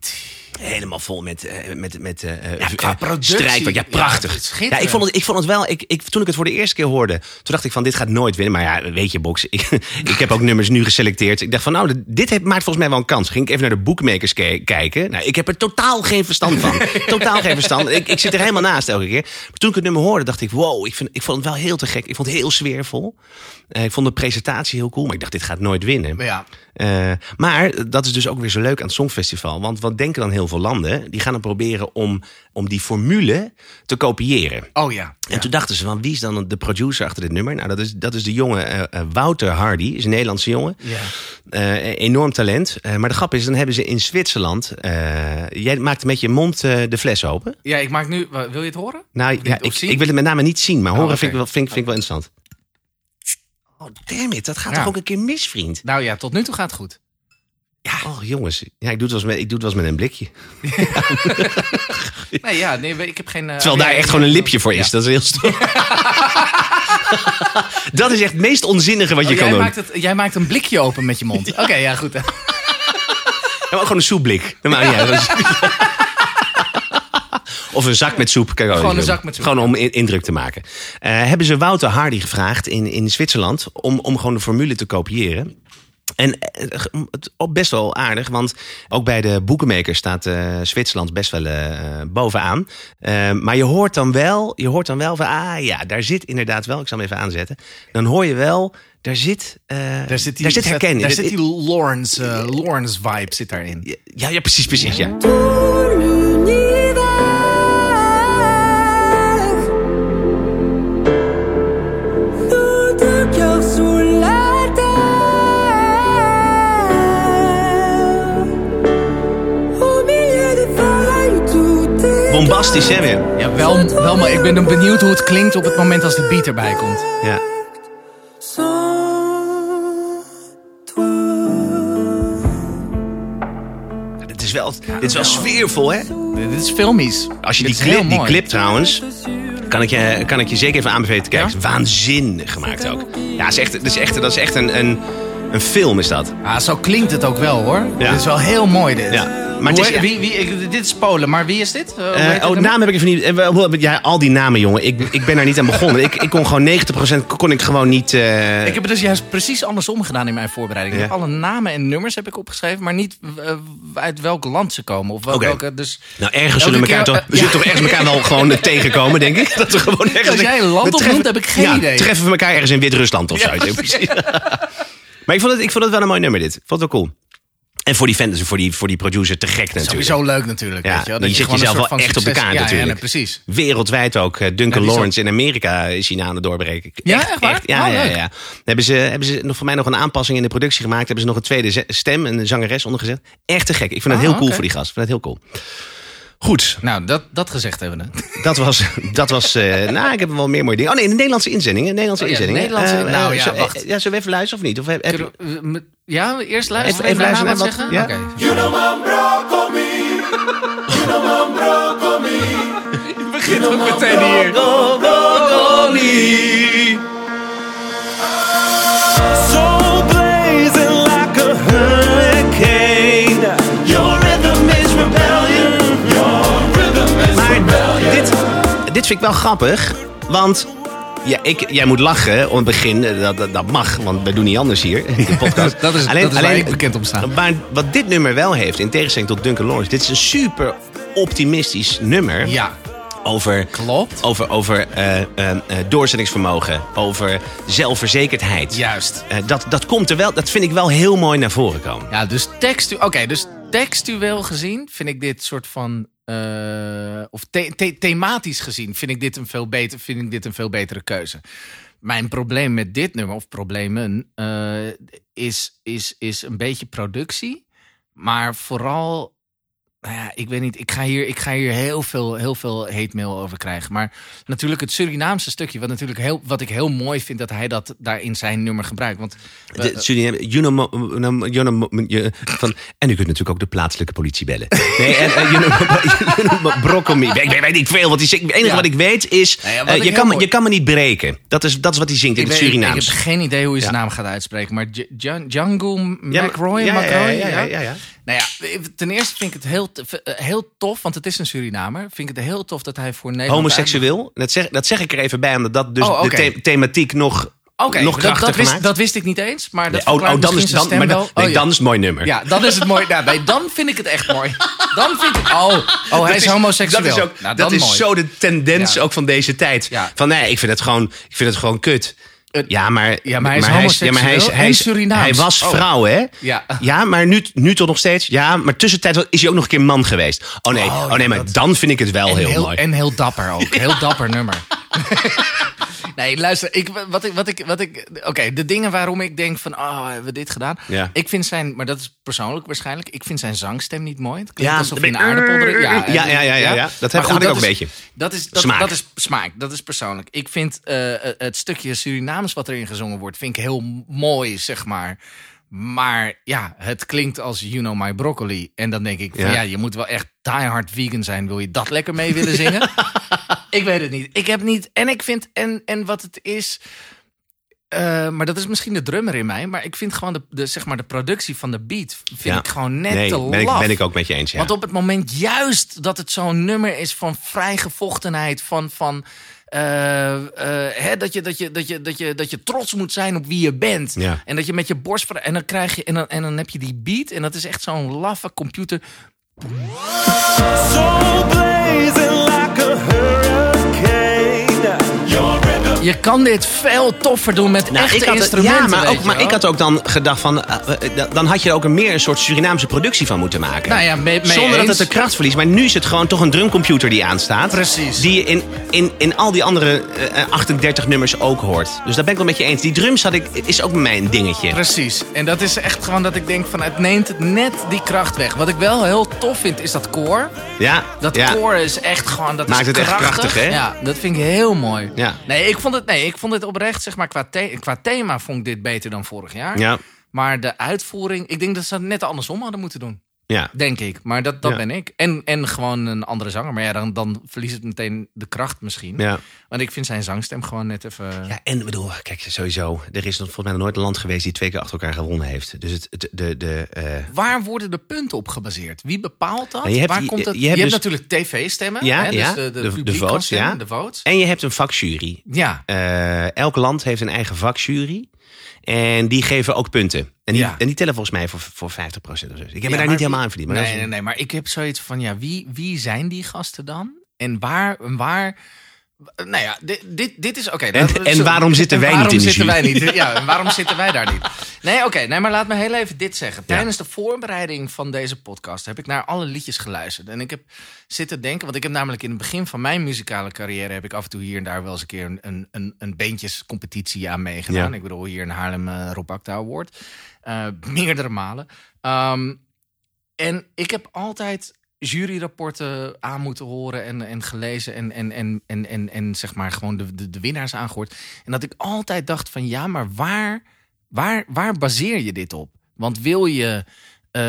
Helemaal vol met, eh, met, met eh, Ja, eh, qua productie. strijkwerk. Ja, Ja, prachtig. Ja, ik, vond het, ik vond het wel, ik, ik, toen ik het voor de eerste keer hoorde, toen dacht ik van dit gaat nooit winnen. Maar ja, weet je, Box, ik, ik heb ook nummers nu geselecteerd. Ik dacht van nou, dit heeft, maakt volgens mij wel een kans. Ging ik even naar de bookmakers ke- kijken. Nou, ik heb er totaal geen verstand van. totaal geen verstand. Ik, ik zit er helemaal naast elke keer. Maar toen ik het nummer hoorde, dacht ik wow, ik, vind, ik vond het wel heel te gek. Ik vond het heel sfeervol. Ik vond de presentatie heel cool, maar ik dacht dit gaat nooit winnen. Maar ja, maar dat is dus ook weer zo leuk aan het Songfestival. Want wat denken dan heel veel landen? Die gaan dan proberen om, om die formule te kopiëren. oh ja. En toen dachten ze van wie is dan de producer achter dit nummer? Nou, dat is, dat is de jonge eh, eh, Wouter Hardy, is een Nederlandse jongen. Ja. Eh, enorm talent. Maar de grap is, dan hebben ze in Zwitserland. jij maakt met je mond de fles open. Ja, ik maak nu... Wil je het horen? Nou Of ja, niet? Ik, ik wil het met name niet zien, maar horen oké. vind, ik wel, vind, ik- vind ik wel interessant. Oh, damn it, dat gaat Ja. toch ook een keer mis, vriend? Nou ja, tot nu toe gaat het goed. Ja. Oh, jongens. Ja, ik doe het wel eens met, ik doe het wel eens met een blikje. Nee, ja, nee, ik heb geen... eh, Terwijl daar echt gewoon een lipje voor is. Dat is heel stom. dat is echt het meest onzinnige wat je Oh, kan jij, doen. maakt het, jij maakt een blikje open met je mond. Oké, ja, goed. Ja, maar ook gewoon een soepblik. Dat maakt niet uit. Dat is- Of een zak met soep. Kijk, Gewoon een zak met soep, Gewoon om in- indruk te maken. Eh, hebben ze Wouter Hardy gevraagd in, in Zwitserland om, om gewoon de formule te kopiëren. En eh, het ook best wel aardig, want ook bij de boekenmakers staat eh, Zwitserland best wel eh, bovenaan. Eh, maar je hoort dan wel, je hoort dan wel van, ah ja, daar zit inderdaad wel, ik zal hem even aanzetten. Dan hoor je wel, daar zit, eh, Daar zit, die, daar zit herkenning. Daar zit die Lawrence, Lawrence vibe zit daarin. Ja, ja, precies, precies, ja. Est. Bombastisch, hè, weer? Ja, wel, wel, maar ik ben benieuwd hoe het klinkt op het moment als de beat erbij komt. Ja. Dit is wel, dit is wel sfeervol, hè? Dit is filmisch. Als je Dit die clip, die clip trouwens, kan ik, je, kan ik je zeker even aanbevelen te kijken. Het is waanzinnig gemaakt ook. Ja, het is echt, dat is echt, dat is echt een, een, een film, is dat. Ah, zo klinkt het ook wel hoor. Ja. Dit is wel heel mooi dit. Ja. Maar het is- wie, wie, ik- dit is Polen, maar wie is dit? Heet oh, naam heb ik even niet. eh, Ja, al die namen, jongen. Ik, ik ben daar niet aan begonnen. Ik, ik kon gewoon 90% kon ik gewoon niet. eh, Ik heb het dus juist precies andersom gedaan in mijn voorbereiding. Ja. alle namen en nummers heb ik opgeschreven, maar niet uit welk land ze komen. Of wel- welke, dus, nou, ergens zullen elkaar keer, toch, we zullen toch ergens elkaar wel gewoon tegenkomen, denk ik. Dat we gewoon ergens. Als jij een land opnoemt, heb ik geen ja, idee. treffen we elkaar ergens in Wit-Rusland of Ja, zo. Precies. maar ik vond, het, ik vond het wel een mooi nummer, dit. Ik vond het wel cool. En voor die fans, voor die, voor die producer te gek natuurlijk. sowieso leuk natuurlijk. Ja, weet je, wel. je zet jezelf wel echt op de kaart ja, natuurlijk. Ja, precies. Wereldwijd ook. Eh, Duncan Ja, Lawrence in Amerika is na aan het doorbreken. Ja, echt waar? ja, Oh, ja, ja. Hebben ze, hebben ze nog voor mij nog een aanpassing in de productie gemaakt. Hebben ze nog een tweede stem, een zangeres ondergezet. Echt te gek. Ik vind het Ah, heel cool voor die gast. Ik vind het heel cool. Goed, Nou, dat, dat gezegd hebben we. dat was. Dat was eh, nou, ik heb wel meer mooie dingen. Oh nee, de Nederlandse inzending. Een Nederlandse Oh ja, de inzending. Nederlandse- Eh, nou eh, ja, zo- wacht. eh, ja, zullen we even luisteren of niet? Of heb, heb- we- we- Ja, eerst luisteren Even- en even luisteren wat naar zeggen? wat- ja. Oké. Je begint ook meteen hier. Dit vind ik wel grappig, want ja, ik, jij moet lachen om het begin. eh, Dat, dat, dat mag, want we doen niet anders hier de podcast. Dat is- dat is waar ik bekend om sta. Maar wat dit nummer wel heeft, in tegenstelling tot Duncan Lawrence... dit is een super optimistisch nummer Ja, over... klopt. Over, over eh, eh, doorzettingsvermogen, over zelfverzekerdheid. Juist. Dat, dat komt er wel, dat vind ik wel heel mooi naar voren komen. Ja, dus, Oké, dus textueel gezien vind ik dit soort van. Eh, of the- the- thematisch gezien vind ik, dit een veel vind ik dit een veel betere keuze. Mijn probleem met dit nummer, of problemen, eh, is, is, is een beetje productie. Maar vooral. Nou ja, ik weet niet. Ik ga hier, ik ga hier heel, veel, heel veel hate mail over krijgen. Maar natuurlijk het Surinaamse stukje, wat, natuurlijk heel, wat ik heel mooi vind dat hij dat daar in zijn nummer gebruikt. Want De, Suriname, you know, know, van, en u kunt natuurlijk ook de plaatselijke politie bellen. Nee, en, you know. Ik weet, weet niet veel. Wat hij zingt. Het enige Ja. wat ik weet is, ja, eh, je, kan, me- je kan me niet breken. Dat is, dat is wat hij zingt in Ik, het weet- ik, ik Surinaams. heb geen idee hoe je zijn naam gaat uitspreken. Maar Django Ja, McRoy, ja? ja, ja. Nou ja, ten eerste vind ik het heel, eh, heel tof, want het is een Surinamer. Vind ik het heel tof dat hij voor Nederland... Homoseksueel. Dat zeg, dat zeg ik er even bij, omdat dat dus Oh, de the- thematiek nog, Oké, nog dat, wist, dat wist ik niet eens. Maar dat Nee, oh, oh, dan is, dan, maar dan, nee, Oh, ja. dan is het mooi nummer. Ja, dan is het mooi. Nou, nee, dan vind ik het echt mooi. Dan vind ik... Oh, oh hij is, homoseksueel. Dat is, ook, nou, dat is mooi. zo de tendens Ja. ook van deze tijd. Ja. Van nee, ik vind het gewoon, ik vind het gewoon kut. Ja, maar, Ja, maar hij is ja, maar hij is, homoseksueel hij, is, hij was Oh. vrouw, hè? Ja. ja maar nu, nu toch nog steeds. Ja, maar tussentijd is hij ook nog een keer man geweest. Oh nee, oh, ja, nee maar dat- dan vind ik het wel En heel, heel, mooi. en heel dapper ook. Heel dapper nummer. nee, luister. Ik, wat ik, wat ik, wat ik, Oké, de dingen waarom ik denk van... Oh, hebben we dit gedaan? Ja. Ik vind zijn... Maar dat is persoonlijk waarschijnlijk. Ik vind zijn zangstem niet mooi. Het klinkt Ja, alsof hij een aardappel... erin- Ja, ja, ja, ja, ja. Dat heb- ik ook is- een beetje. Dat is, dat, Smaak. dat is smaak. Dat is persoonlijk. Ik vind eh, het stukje Surinaams wat erin gezongen wordt... vind ik heel mooi, zeg maar. Maar ja, het klinkt als You Know My Broccoli. En dan denk ik van Ja. ja, je moet wel echt die hard vegan zijn. Wil je dat lekker mee willen zingen? ik weet het niet. Ik heb niet... En ik vind... En, en wat het is... eh, maar dat is misschien de drummer in mij. Maar ik vind gewoon de, de, zeg maar de productie van de beat... vind Ja. ik gewoon net nee, te ben ik, ben ik ook met je eens. Ja. Want op het moment juist dat het zo'n nummer is van vrijgevochtenheid, van. van hè, dat, je, dat, je, dat, je, dat, je, dat je trots moet zijn op wie je bent. Ja. En dat je met je borst. En dan, krijg je, en, dan, en dan heb je die beat. En dat is echt zo'n laffe computer. So blazing like a hurricane. Je kan dit veel toffer doen met Nou, echte ik had, instrumenten. ja, maar, ook, maar ik had ook dan gedacht van... eh, eh, dan had je er ook een meer een soort Surinaamse productie van moeten maken. Nou ja, mee- mee Zonder dat het de kracht verliest. Maar nu is het gewoon toch een drumcomputer die aanstaat. Precies. Die je in, in, in al die andere eh, 38 nummers ook hoort. Dus daar ben ik wel met je eens. Die drums had ik, is ook bij mij een dingetje. Precies. En dat is echt gewoon dat ik denk van het neemt net die kracht weg. Wat ik wel heel tof vind is dat koor. Ja, Dat ja. koor is echt gewoon. Dat Maakt is het echt krachtig. krachtig, hè? Ja, dat vind ik heel mooi. Ja. Nee, ik vond het, nee, ik vond het oprecht, zeg maar, qua, the- qua thema vond ik dit beter dan vorig jaar. Ja, Maar de uitvoering, ik denk dat ze het net andersom hadden moeten doen. Ja. Denk ik. Maar dat, dat Ja. ben ik. En, en gewoon een andere zanger. Maar ja, dan, dan verliest het meteen de kracht misschien. ja. Want ik vind zijn zangstem gewoon net even... Ja, en ik bedoel, kijk, sowieso. Er is nog volgens mij nog nooit een land geweest die twee keer achter elkaar gewonnen heeft. Dus het, het, de, de, eh, Waar worden de punten op gebaseerd? Wie bepaalt dat? Nou, je hebt- Waar komt het? je Je, hebt hebt dus- natuurlijk tv-stemmen. Ja, hè, dus ja, de, de, de- de votes, stemmen, ja. De votes. En je hebt een vakjury. Ja. Eh, elk land heeft een eigen vakjury. En die geven ook punten. En die, Ja. en die tellen volgens mij voor, voor 50% of zo. Ik heb me Ja, daar niet helemaal aan verdiend. Maar nee, is- nee, nee, maar ik heb zoiets van, ja, wie, wie zijn die gasten dan? En waar, en waar nou ja, dit, dit, dit is oké. En- en waarom zitten en wij niet in de jury? niet? Ja, en waarom zitten wij daar niet? Nee, oké. nee, maar laat me heel even dit zeggen. Tijdens de voorbereiding van deze podcast heb ik naar alle liedjes geluisterd. En ik heb zitten denken, want ik heb namelijk in het begin van mijn muzikale carrière... heb ik af en toe hier en daar wel eens een keer een, een, een, een beentjescompetitie aan meegedaan. Ja. Ik bedoel, hier in Haarlem uh, Rob Award. Eh, meerdere malen. Ehm, en ik heb altijd juryrapporten aan moeten horen en, en gelezen en, en, en, en, en, en zeg maar gewoon de, de, de winnaars aangehoord. En dat ik altijd dacht van ja, maar waar, waar, waar baseer je dit op? Want wil je, uh,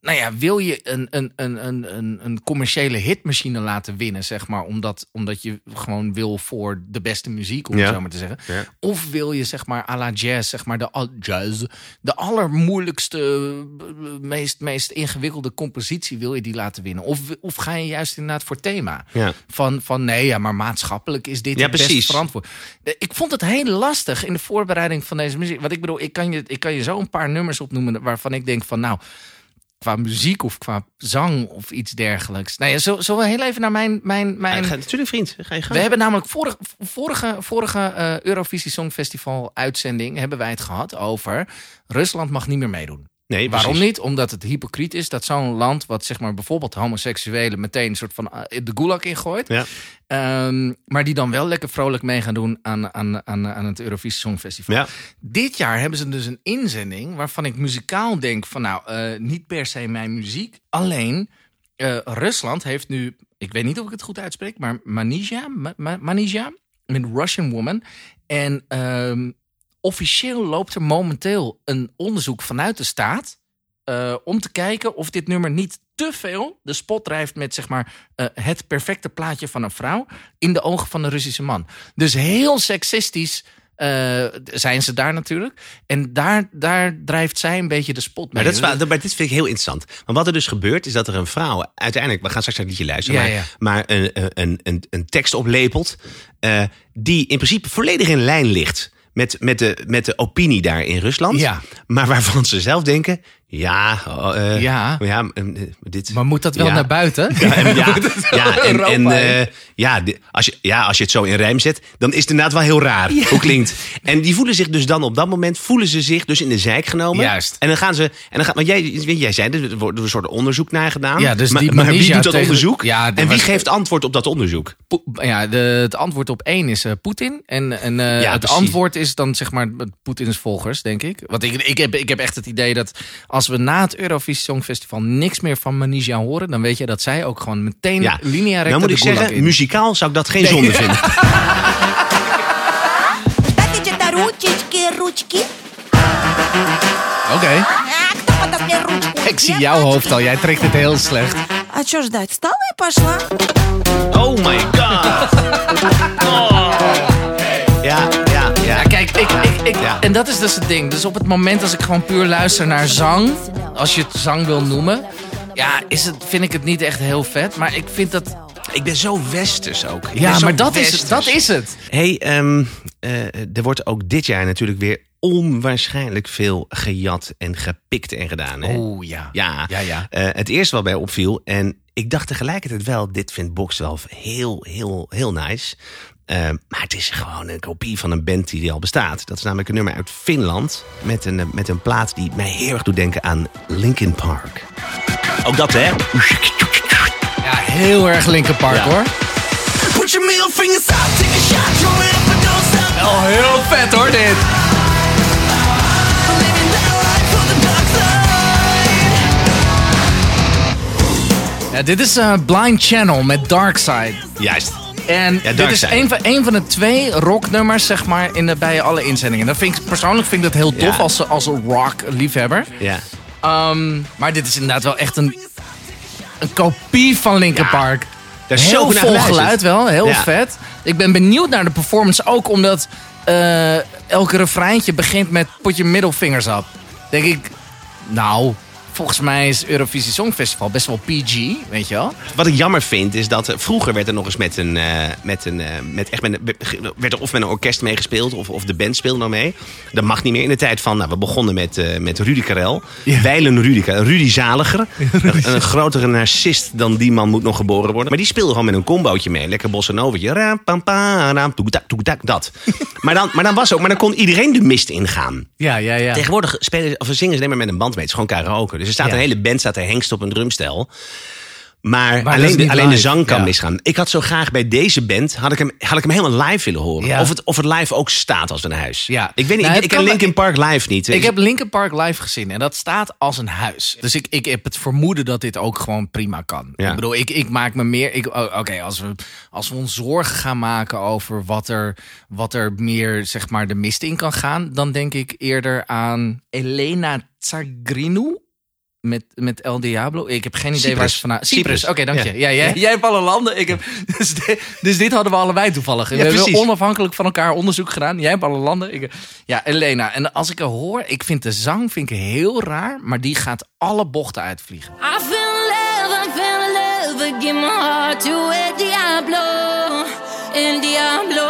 nou ja, wil je een, een, een, een, een commerciële hitmachine laten winnen, zeg maar, omdat, omdat je gewoon wil voor de beste muziek, om Ja. het zo maar te zeggen. Ja. Of wil je, zeg maar, à la jazz, zeg maar, de jazz, de allermoeilijkste, eh, meest, meest ingewikkelde compositie wil je die laten winnen? Of, of ga je juist inderdaad voor thema? Ja. Van, van nee, ja, maar maatschappelijk is dit Ja, het best precies. verantwoord. Eh, Ik vond het heel lastig in de voorbereiding van deze muziek. Want ik bedoel, ik kan je, ik kan je zo een paar nummers opnoemen waarvan ik denk van nou, qua muziek of qua zang of iets dergelijks. Nou ja, zullen we heel even naar mijn... mijn, mijn... Ja, ga- natuurlijk, vriend. Ga je gang. We hebben namelijk vorige, vorige, vorige eh, Eurovisie Songfestival uitzending hebben wij het gehad over Rusland mag niet meer meedoen. Nee, Waarom precies. niet? Omdat het hypocriet is dat zo'n land wat zeg maar bijvoorbeeld homoseksuelen meteen een soort van eh, de gulag ingooit. Ja. Ehm, maar die dan wel lekker vrolijk mee gaan doen aan, aan, aan, aan het Eurovisie Songfestival. Ja. Dit jaar hebben ze dus een inzending waarvan ik muzikaal denk van nou, eh, niet per se mijn muziek. Alleen eh, Rusland heeft nu, ik weet niet of ik het goed uitspreek, maar Manija, Ma- Ma- Manija met Russian Woman. En ehm, officieel loopt er momenteel een onderzoek vanuit de staat eh, om te kijken of dit nummer niet te veel de spot drijft met zeg maar eh, het perfecte plaatje van een vrouw in de ogen van een Russische man. Dus heel seksistisch eh, zijn ze daar natuurlijk. En daar, daar drijft zij een beetje de spot mee. Maar, dat is, wel- maar dit vind ik heel interessant. Want wat er dus gebeurt, is dat er een vrouw uiteindelijk... We gaan straks naar het liedje luisteren. Ja, maar, ja. maar een, een, een, een tekst oplepelt... die in principe volledig in lijn ligt... Met, met, de, met de opinie daar in Rusland. Ja. Maar waarvan ze zelf denken... Ja, eh, Ja. ja eh, dit, Maar moet dat wel Ja. naar buiten? Ja, en, ja, ja, en, en eh, ja, als je, ja, als je het zo in rijm zet, dan is het inderdaad wel heel raar hoe klinkt. En die voelen zich dus dan op dat moment, voelen ze zich dus in de zijk genomen. Juist. En dan gaan ze, en dan gaan, want jij, jij zei, er wordt een soort onderzoek naar gedaan. Ja, dus maar, die maar wie doet dat onderzoek? En wie was- geeft antwoord op dat onderzoek? Po- ja, de, het antwoord op één is Poetin. En, en het precies. antwoord is dan zeg maar Poetins volgers, denk ik. Want ik, ik, heb, ik heb echt het idee dat als we na het Eurovisie Songfestival niks meer van Manisha horen, dan weet je dat zij ook gewoon meteen Ja, linea recta nou moet de ik gulag zeggen, in. muzikaal zou ik dat geen zonde vinden. Дайте где-то ручечки, ручки. Oké, А, кто подаст мне ручку? ik zie Я jouw хочу. hoofd al. Jij trekt het heel slecht. А что ждать? Встала и пошла. Oh my god. Oh. Ja, ja, ja. Ja, kijk, ik, ik, ik, Ja. en dat is dus het ding. Dus op het moment als ik gewoon puur luister naar zang, als je het zang wil noemen, ja, is het, vind ik het niet echt heel vet. Maar ik vind dat. Ik ben zo westers ook. Ik Ja, maar dat is, westers. dat is het. Hey, ehm, eh, er wordt ook dit jaar natuurlijk weer onwaarschijnlijk veel gejat en gepikt en gedaan. Hè? Oh ja. Ja, Ja, ja. Eh, het eerste wat mij opviel, en ik dacht tegelijkertijd wel, dit vindt Box wel heel, heel, heel nice. Eh, maar het is gewoon een kopie van een band die al bestaat. Dat is namelijk een nummer uit Finland met een, eh, met een plaat die mij heel erg doet denken aan Linkin Park. Ook dat, hè? Ja, heel erg Linkin Park Ja. hoor. Put your middle fingers out, take a shot, throw it up and don't stop. Wel heel vet hoor dit. Ja, dit is eh, Blind Channel met Dark Side. Juist. En Ja, dit is een van, een van de twee rocknummers, zeg maar, in de, bij alle inzendingen. Dat vind ik, persoonlijk vind ik dat heel tof Ja. als, als een rock-liefhebber. Ja. Ehm, maar dit is inderdaad wel echt een, een kopie van Linkin Ja. Park. Zo heel vol geluid wel, heel Ja. vet. Ik ben benieuwd naar de performance ook, omdat eh elke refreintje begint met middle fingers up. Denk ik, nou, volgens mij is Eurovisie Songfestival best wel PG, weet je wel. Wat ik jammer vind is dat eh, vroeger werd er nog eens met een, eh, met een, eh, met echt met werd er of met een orkest meegespeeld of, of de band speelde nou mee. Dat mag niet meer in de tijd van, nou, we begonnen met, met Rudy Karel, Ja. Weilen Rudy, Karel, Rudy Zaliger, een, een grotere narcist dan die man moet nog geboren worden. Maar die speelde gewoon met een combootje mee, lekker bossa novertje, raam pam pam, raam toegetak toegetak dat. maar dan, maar dan was ook, maar dan kon iedereen de mist ingaan. Ja, ja, ja. Tegenwoordig spelen of zingen ze alleen maar met een band mee. Het is gewoon karaoke. Dus er staat Ja. een hele band, staat er hengst op een drumstel. Maar, alleen, de, alleen de zang kan Ja. misgaan. Ik had zo graag bij deze band, had ik hem, had ik hem helemaal live willen horen. Ja. Of, het, of het live ook staat als een huis. Ja. Ik weet niet, Nou, ik, ken Linkin Park live niet. Ik heb Linkin Park live gezien en dat staat als een huis. Dus ik, ik heb het vermoeden dat dit ook gewoon prima kan. Ja. Ik bedoel, ik, ik maak me meer... ik- Oké, als, we, als we ons zorgen gaan maken over wat er, wat er meer zeg maar de mist in kan gaan... dan denk ik eerder aan Elena Tsagrinu met, met El Diablo. Ik heb geen idee waar ze vandaan... Cyprus, Cyprus. oké, dank Ja. je. Ja, jij, jij hebt alle landen. Ik heb, dus, dus dit hadden we allebei toevallig. we hebben onafhankelijk van elkaar onderzoek gedaan. Jij hebt alle landen. Ik, ja, Elena. En als ik haar hoor, ik vind de zang vind ik heel raar, maar die gaat alle bochten uitvliegen. I feel love, I feel love, I give my heart to El Diablo, El Diablo.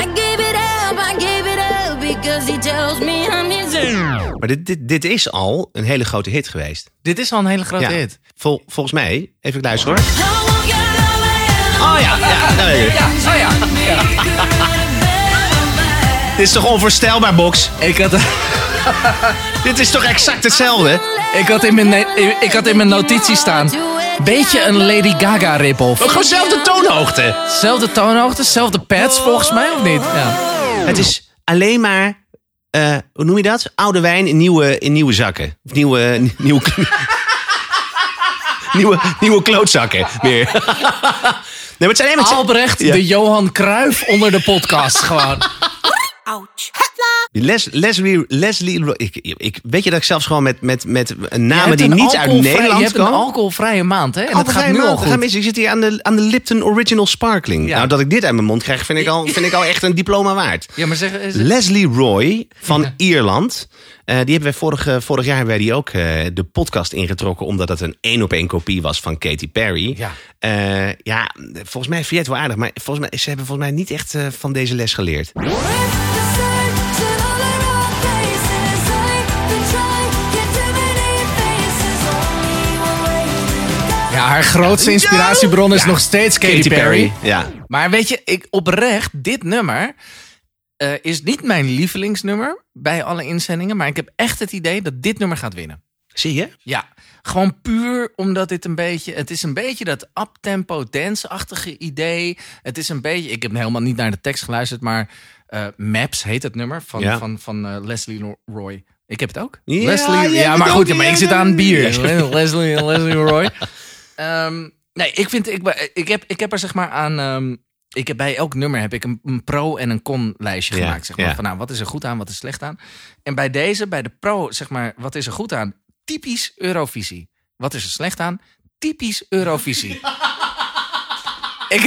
I give it up, I give it up, because he tells me I'm. Maar dit, dit, dit is al een hele grote hit geweest. Dit is al een hele grote Ja. hit. Vol, volgens mij, even luisteren hoor. Oh ja, ja. ja. Ja, oh ja. Dit is toch onvoorstelbaar, Box? Ik had, Dit is toch exact hetzelfde? ik had, in, mijn, ne- ik had in mijn notitie staan. Beetje een Lady Gaga rip-off. Ook gewoon dezelfde toonhoogte. Zelfde toonhoogte, zelfde pads volgens mij, of niet? Ja. Het is alleen maar, eh, hoe noem je dat? Oude wijn in nieuwe, in nieuwe zakken. Of nieuwe, nieuwe, nieuwe, nieuwe klootzakken meer. nee, maar het zijn alleen maar... Albrecht, Ja. de Johan Cruijff onder de podcast gewoon. Ouch. Les, Leslie, Leslie ik, ik, weet je dat ik zelfs gewoon met, met, met namen die een niet uit Nederland Je hebt een komen? alcoholvrije maand, hè? En het Alcoholvrij gaat nu al maand. We goed. missen. Ik zit hier aan de, aan de Lipton Original Sparkling. Ja. Nou, dat ik dit uit mijn mond krijg, vind ik al, vind ik al echt een diploma waard. Ja, maar zeg. Leslie Roy van Ja. Ierland. eh, die hebben wij vorig, eh, vorig jaar hebben wij die ook eh, de podcast ingetrokken. Omdat het een één op één kopie was van Katy Perry. Ja. Eh, ja, volgens mij vind je het wel aardig. Maar volgens mij, ze hebben volgens mij niet echt van deze les geleerd. Ja, haar grootste inspiratiebron is Ja. nog steeds Katy, Perry. Ja. Maar weet je, ik, oprecht, dit nummer eh, is niet mijn lievelingsnummer bij alle inzendingen. Maar ik heb echt het idee dat dit nummer gaat winnen. Zie je? Ja, gewoon puur omdat dit een beetje... Het is een beetje dat uptempo dance-achtige idee. Het is een beetje... Ik heb helemaal niet naar de tekst geluisterd, maar... eh, Maps heet het nummer van, Ja. van, van eh, Leslie Roy. Ik heb het ook. Ja, Leslie, ja, maar goed, maar ik zit aan het- bier. Leslie, Leslie Roy. Ehm, nee, ik vind, ik, ik, heb, ik heb er zeg maar aan. ehm, ik heb bij elk nummer heb ik een, een pro en een con lijstje Ja, gemaakt. Zeg maar, ja. van nou, wat is er goed aan, wat is slecht aan. En bij deze, bij de pro, zeg maar, wat is er goed aan? Typisch Eurovisie. Wat is er slecht aan? Typisch Eurovisie. ik,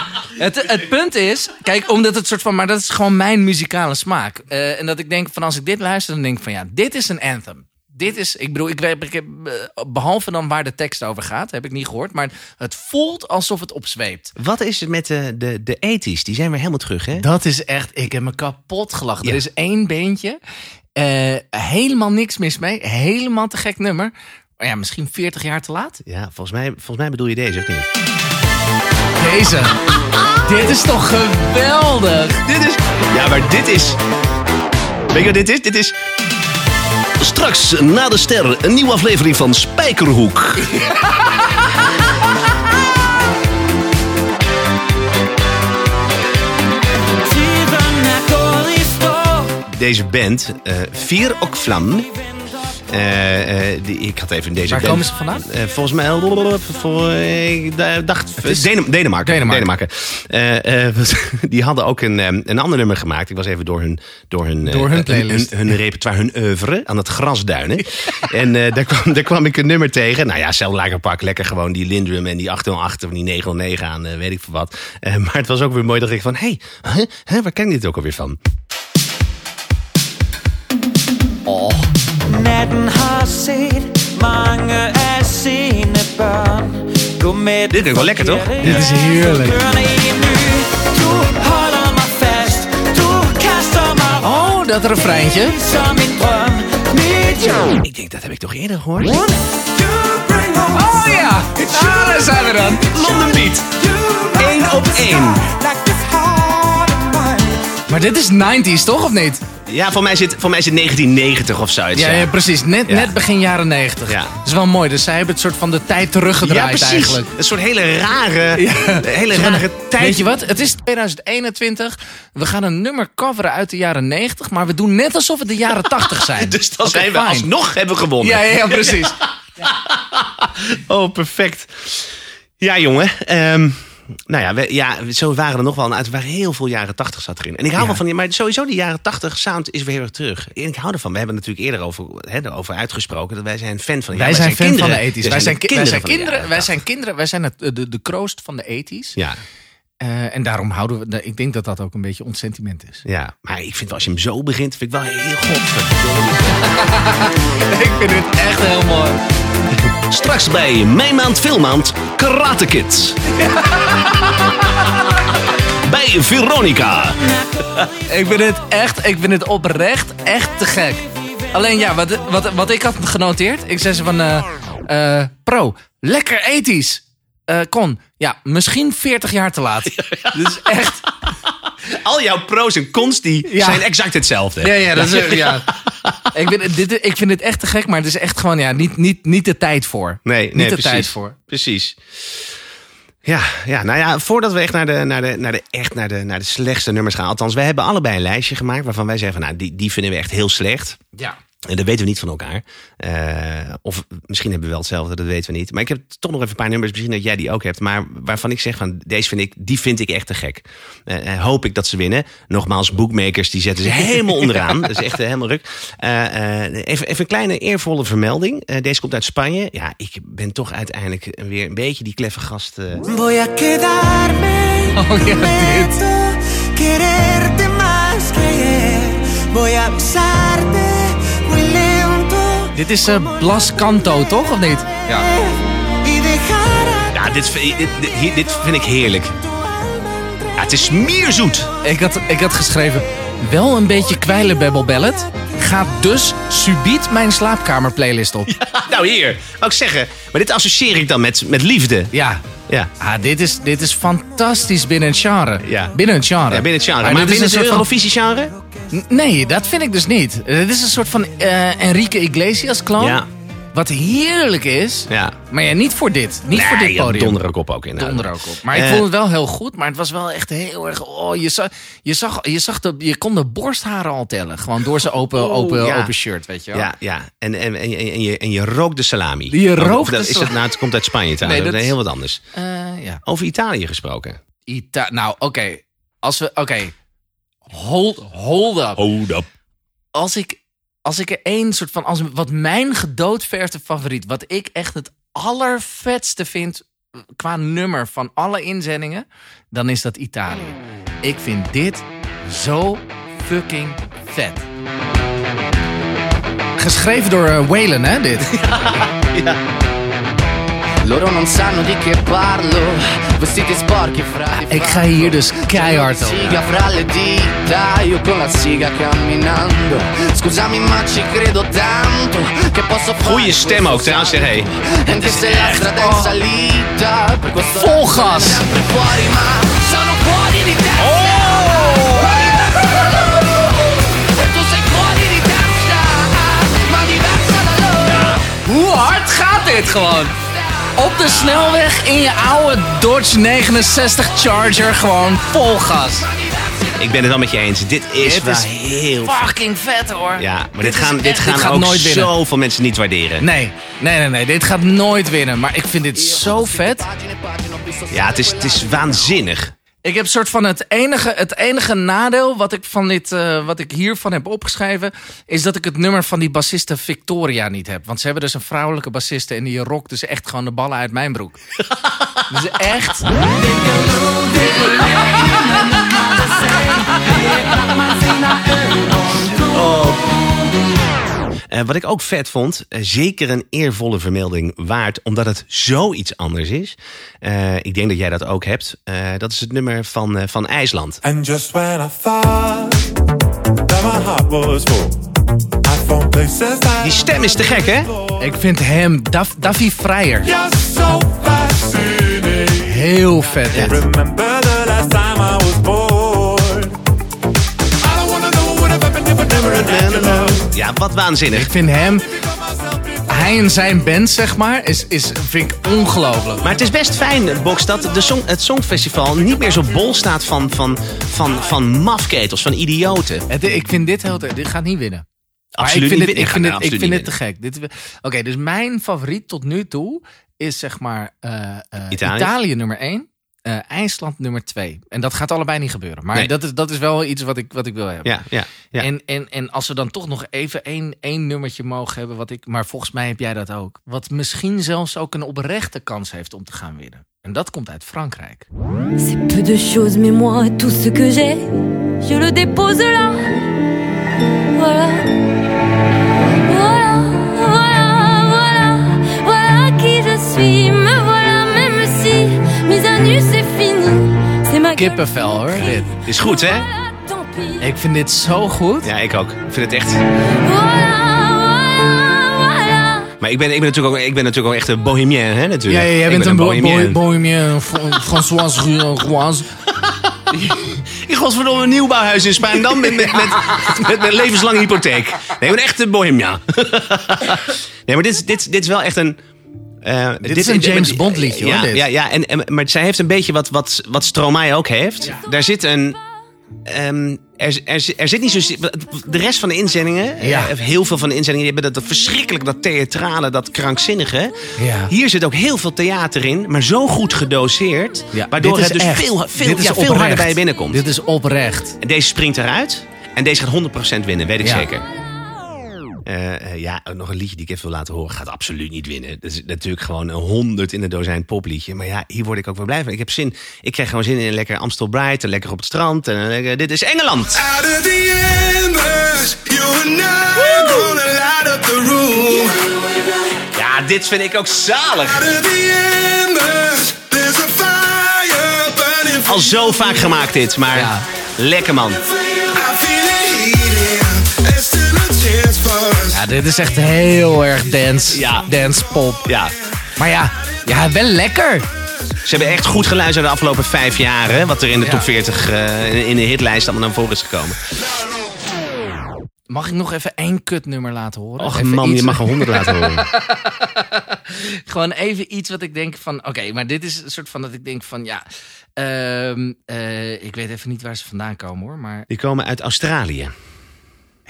het, het punt is, kijk, omdat het soort van, maar dat is gewoon mijn muzikale smaak. Eh, en dat ik denk van als ik dit luister, dan denk ik van ja, dit is een anthem. Dit is, ik bedoel, ik, ik heb, eh, behalve dan waar de tekst over gaat, heb ik niet gehoord, maar het voelt alsof het opzweept. Wat is het met de, de, de ethisch? Die zijn weer helemaal terug, hè? Dat is echt, ik heb me kapot gelachen. Ja. Er is één beentje, eh, helemaal niks mis mee, helemaal te gek nummer. Maar ja, misschien 40 jaar te laat. Ja, volgens mij, volgens mij bedoel je deze, of niet? Deze. Dit is toch geweldig? Dit is... Ja, maar dit is... Weet je wat dit is? Dit is... Straks, na de ster, een nieuwe aflevering van Spijkerhoek. Deze band, eh Vier ook Vlam. Eh, eh, die, ik had even deze Waar komen ze vandaan? Eh, volgens mij, voor, ik dacht, is- Denem- Denemarken. Denemarken. Eh, eh, die hadden ook een, eh, een ander nummer gemaakt. Ik was even door hun, door hun, Door hun playlist. hun, hun repertoire, hun oeuvre aan het grasduinen. en eh, daar, kwam, daar kwam ik een nummer tegen. Nou ja, zelf lekker pak, lekker gewoon die Lindrum en die 808 of die 909 aan, weet ik veel wat. Eh, maar het was ook weer mooi dat ik van, hé, hey, huh, huh, waar ken ik dit ook alweer van? verden har set mange af sine børn gå med Dit is wel lekker, toch? Dit is heerlijk. Du holder mig fast, du kaster mig Oh, dat refreintje. Som en drøm, mit jou. Ik denk, dat heb ik toch eerder gehoord? Oh ja, ah, daar zijn we dan. London Beat. 1 op 1. Maar dit is 90s, toch of niet? Ja, voor mij zit, voor mij zit 1990 of zoiets. Ja, ja precies. Net, Ja. net begin jaren 90. Ja. Dat is wel mooi. Dus zij hebben het soort van de tijd teruggedraaid Ja, precies. eigenlijk. Een soort hele rare, hele rare tijd. Weet je wat? Het is 2021. We gaan een nummer coveren uit de jaren 90. Maar we doen net alsof het de jaren 80 zijn. Dus dan zijn we fine. alsnog hebben gewonnen. Ja, ja, ja, precies. Oh, perfect. Ja, jongen. ehm, nou ja, we, ja, zo waren er nog wel. Het waren heel veel jaren 80 zat erin. En ik hou wel van die, maar sowieso die jaren 80 sound is weer heel erg terug. En ik hou ervan. We hebben natuurlijk eerder over, hè, erover uitgesproken dat wij zijn fan van. ja, wij zijn fan van de kinderen. ethisch. Wij zijn, wij kinderen. jaren Wij 80. zijn kinderen. Wij zijn het, de, de kroost van de ethisch. Ja, Eh, en daarom houden we. Ik denk dat dat ook een beetje ons sentiment is. ja, maar ik vind wel, als je hem zo begint, vind ik wel heel godverdomme. ik vind het echt heel mooi. Straks bij Mijn Maand Filmmaand Karate Kids. bij Veronica. Ik vind het echt, ik vind het oprecht echt te gek. Alleen ja, wat, wat, wat ik had genoteerd. Ik zei ze van, eh, eh, pro, lekker ethisch. Eh kon, ja, misschien 40 jaar te laat. Dus echt, Al jouw pro's en cons die Ja. zijn exact hetzelfde. ja, ja, dat is, ja. Ik, vind, dit, ik vind het echt te gek, maar het is echt gewoon, ja, niet, niet, niet de tijd voor. Nee, niet nee de precies. tijd voor. Precies. Ja, ja, nou ja, voordat we echt naar de, naar de, naar de, echt naar de, naar de slechtste nummers gaan. Althans, wij hebben allebei een lijstje gemaakt waarvan wij zeggen van, nou, die, die vinden we echt heel slecht. Ja. En dat weten we niet van elkaar. Eh, of misschien hebben we wel hetzelfde, dat weten we niet. Maar ik heb toch nog even een paar nummers, misschien dat jij die ook hebt. Maar waarvan ik zeg van deze vind ik, die vind ik echt te gek. Eh, eh, hoop ik dat ze winnen. Nogmaals, bookmakers die zetten ze helemaal onderaan. Dat is echt helemaal ruk. Eh, eh, even, even een kleine eervolle vermelding. Eh, deze komt uit Spanje. Ja, ik ben toch uiteindelijk weer een beetje die kleffe gast. eh, Voy a quedarme. Oh ja, dit. Prometo quererte más que ayer. Voy a besarte. Dit is eh, Blas Canto, toch? Of niet? Ja. Ja, dit, vind- dit, dit, vind ik heerlijk. Ja, het is smeerzoet. Ik had, ik had geschreven, wel een beetje kwijlenbabbel ballet. Gaat dus subiet mijn slaapkamer playlist op. Nou, hier. Wou ik zeggen. Maar dit associeer ik dan met, met liefde. Ja. Ja. Ah, dit, is, dit is fantastisch binnen het genre. Ja. Binnen het genre. Ja, binnen het genre. Maar, dit is binnen een het soort van- Eurovisie-genre? Nee, dat vind ik dus niet. Het is een soort van eh, Enrique Iglesias clown. Ja. Wat heerlijk is. Ja. Maar ja, niet voor dit. Niet voor dit Nee, ja, podium. donder ook op ook in. Donder ook op. Maar ik Eh, vond het wel heel goed. Maar het was wel echt heel erg... Oh, je, zag, je, zag, je, zag de, je kon de borstharen al tellen. Gewoon door zijn open, Oh, open, ja. open shirt, weet je wel. Ja, ja. En, en, en, en, je, en je rookt de salami. Je rookt dat, is dat, nou, het komt uit Spanje trouwens. Nee, dat heel wat anders. Eh, ja. Over Italië gesproken. Ita nou, oké. Als we... Oké. Hold, hold up. Hold up. Als ik, als ik er één soort van... Als, wat mijn gedoodverfde favoriet... Wat ik echt het allervetste vind... Qua nummer van alle inzendingen... Dan is dat Italië. Ik vind dit zo fucking vet. Geschreven door uh, Waylon, hè, dit? Loro non sanno di che parlo Vestiti sporchi fra Ik ga hier dus keihard over. Siga fra le dita Io con la siga camminando Scusami ma ci credo tanto Che posso fare Goeie stem ook trouwens. Zeg, hey. Anche se la strada è in salita Vol gas. fuori ma sono fuori di testa Oh! E tu sei fuori di testa Ma diversa da loro Hoe hard gaat dit gewoon? Op de snelweg in je oude Dodge 69 Charger gewoon vol gas. Ik ben het wel met je eens. Dit is Dit wel is heel... Fucking vet hoor. Ja, maar dit, gaan, dit gaan gaat ook nooit winnen. zoveel mensen niet waarderen. Nee, nee, nee, nee. Dit gaat nooit winnen. Maar ik vind dit zo vet. Ja, het is, het is waanzinnig. Ik heb soort van het enige, het enige nadeel wat ik, van dit, eh, wat ik hiervan heb opgeschreven... is dat ik het nummer van die bassiste Victoria niet heb. Want ze hebben dus een vrouwelijke bassiste... en die rokt dus echt gewoon de ballen uit mijn broek. dus echt... Eh, wat ik ook vet vond, eh, zeker een eervolle vermelding waard, omdat het zoiets anders is. Eh, ik denk dat jij dat ook hebt. Eh, dat is het nummer van, eh, van IJsland. And just when I thought that my heart was full, I found places that Die stem is te gek, hè? Ik vind hem, Daf, Davy Vrijer, heel vet. dit. Ja, wat waanzinnig. Ik vind hem, hij en zijn band zeg maar, is, is, vind ik ongelooflijk. Maar het is best fijn, Box, dat de song, het Songfestival niet meer zo bol staat van, van, van, van mafketels, van idioten. Het, ik vind dit heel, dit gaat niet winnen. Maar Absoluut ik vind niet dit, ik vind ik te gek. Dit- Oké, dus mijn favoriet tot nu toe is zeg maar eh, eh, Italië? Italië. nummer 1, IJsland nummer 2. En dat gaat allebei niet gebeuren. Maar Nee. dat, is, dat is wel iets wat ik, wat ik wil hebben. Ja, ja, ja. En, en, en als we dan toch nog even één, één nummertje mogen hebben, wat ik, maar volgens mij heb jij dat ook. Wat misschien zelfs ook een oprechte kans heeft om te gaan winnen. En dat komt uit Frankrijk. C'est peu de choses, mais moi, tout ce que j'ai, je le dépose là. Voilà, nu, c'est fini. C'est ma gueule. Kippenvel hoor, dit. Is goed, hè? Ik vind dit zo goed. Ja, ik ook. Ik vind het echt... Voilà, voilà, voilà. Maar ik ben, ik ben, natuurlijk, ook, ik ben natuurlijk ook echt een bohemien, hè, Ja, natuurlijk. ja, jij Ik bent ben een bo- bohemien. bo- bohemien, Fr- François Roise. Ik godverdomme een nieuwbouwhuis in Spaandam met, met, met, met, met levenslange hypotheek. Nee, ik ben echt een bohemien. Nee, maar dit, is- dit, dit is wel echt een... eh, Dit is een James Bond liedje, hoor, ja, dit. Ja, ja en, en, maar zij heeft een beetje wat, wat, wat Stromae ook heeft. Daar zit een... ehm, er, er, er zit niet zo. De rest van de inzendingen, Ja. eh, heel veel van de inzendingen, die hebben dat, dat verschrikkelijk, dat theatrale, dat krankzinnige. Ja. Hier zit ook heel veel theater in, maar zo goed gedoseerd. waardoor dit het is dus echt. veel, veel, ja, veel harder bij je binnenkomt. Dit is oprecht. En deze springt eruit. En deze gaat 100% winnen, weet ik Ja. zeker. Eh, eh, ja, nog een liedje die ik even wil laten horen. Gaat absoluut niet winnen. Dat is natuurlijk gewoon een 100 in de dozijn popliedje. Maar ja, hier word ik ook wel blij van. Ik heb zin. Ik krijg gewoon zin in een lekker Amstel Bright. En lekker op het strand. En, lekker- dit is Engeland. Out of the embers, you and I gonna light up the room. Ja, dit vind ik ook zalig. Out of the embers, there's a fire burning Al zo vaak gemaakt dit, maar Ja. lekker man. Ja, dit is echt heel erg dance. Ja. Dance pop. Ja, Maar ja, ja, wel lekker. ze hebben echt goed geluisterd de afgelopen vijf jaar. Hè, wat er in de Ja. top 40 eh, in- de hitlijst allemaal naar voren is gekomen. Mag ik nog even één kutnummer laten horen? Och Even man, je mag er 100 laten horen. Gewoon even iets wat ik denk van... Oké, maar dit is een soort van dat ik denk van... Ja, ehm, eh, ik weet even niet waar ze vandaan komen hoor. Maar Die komen uit Australië.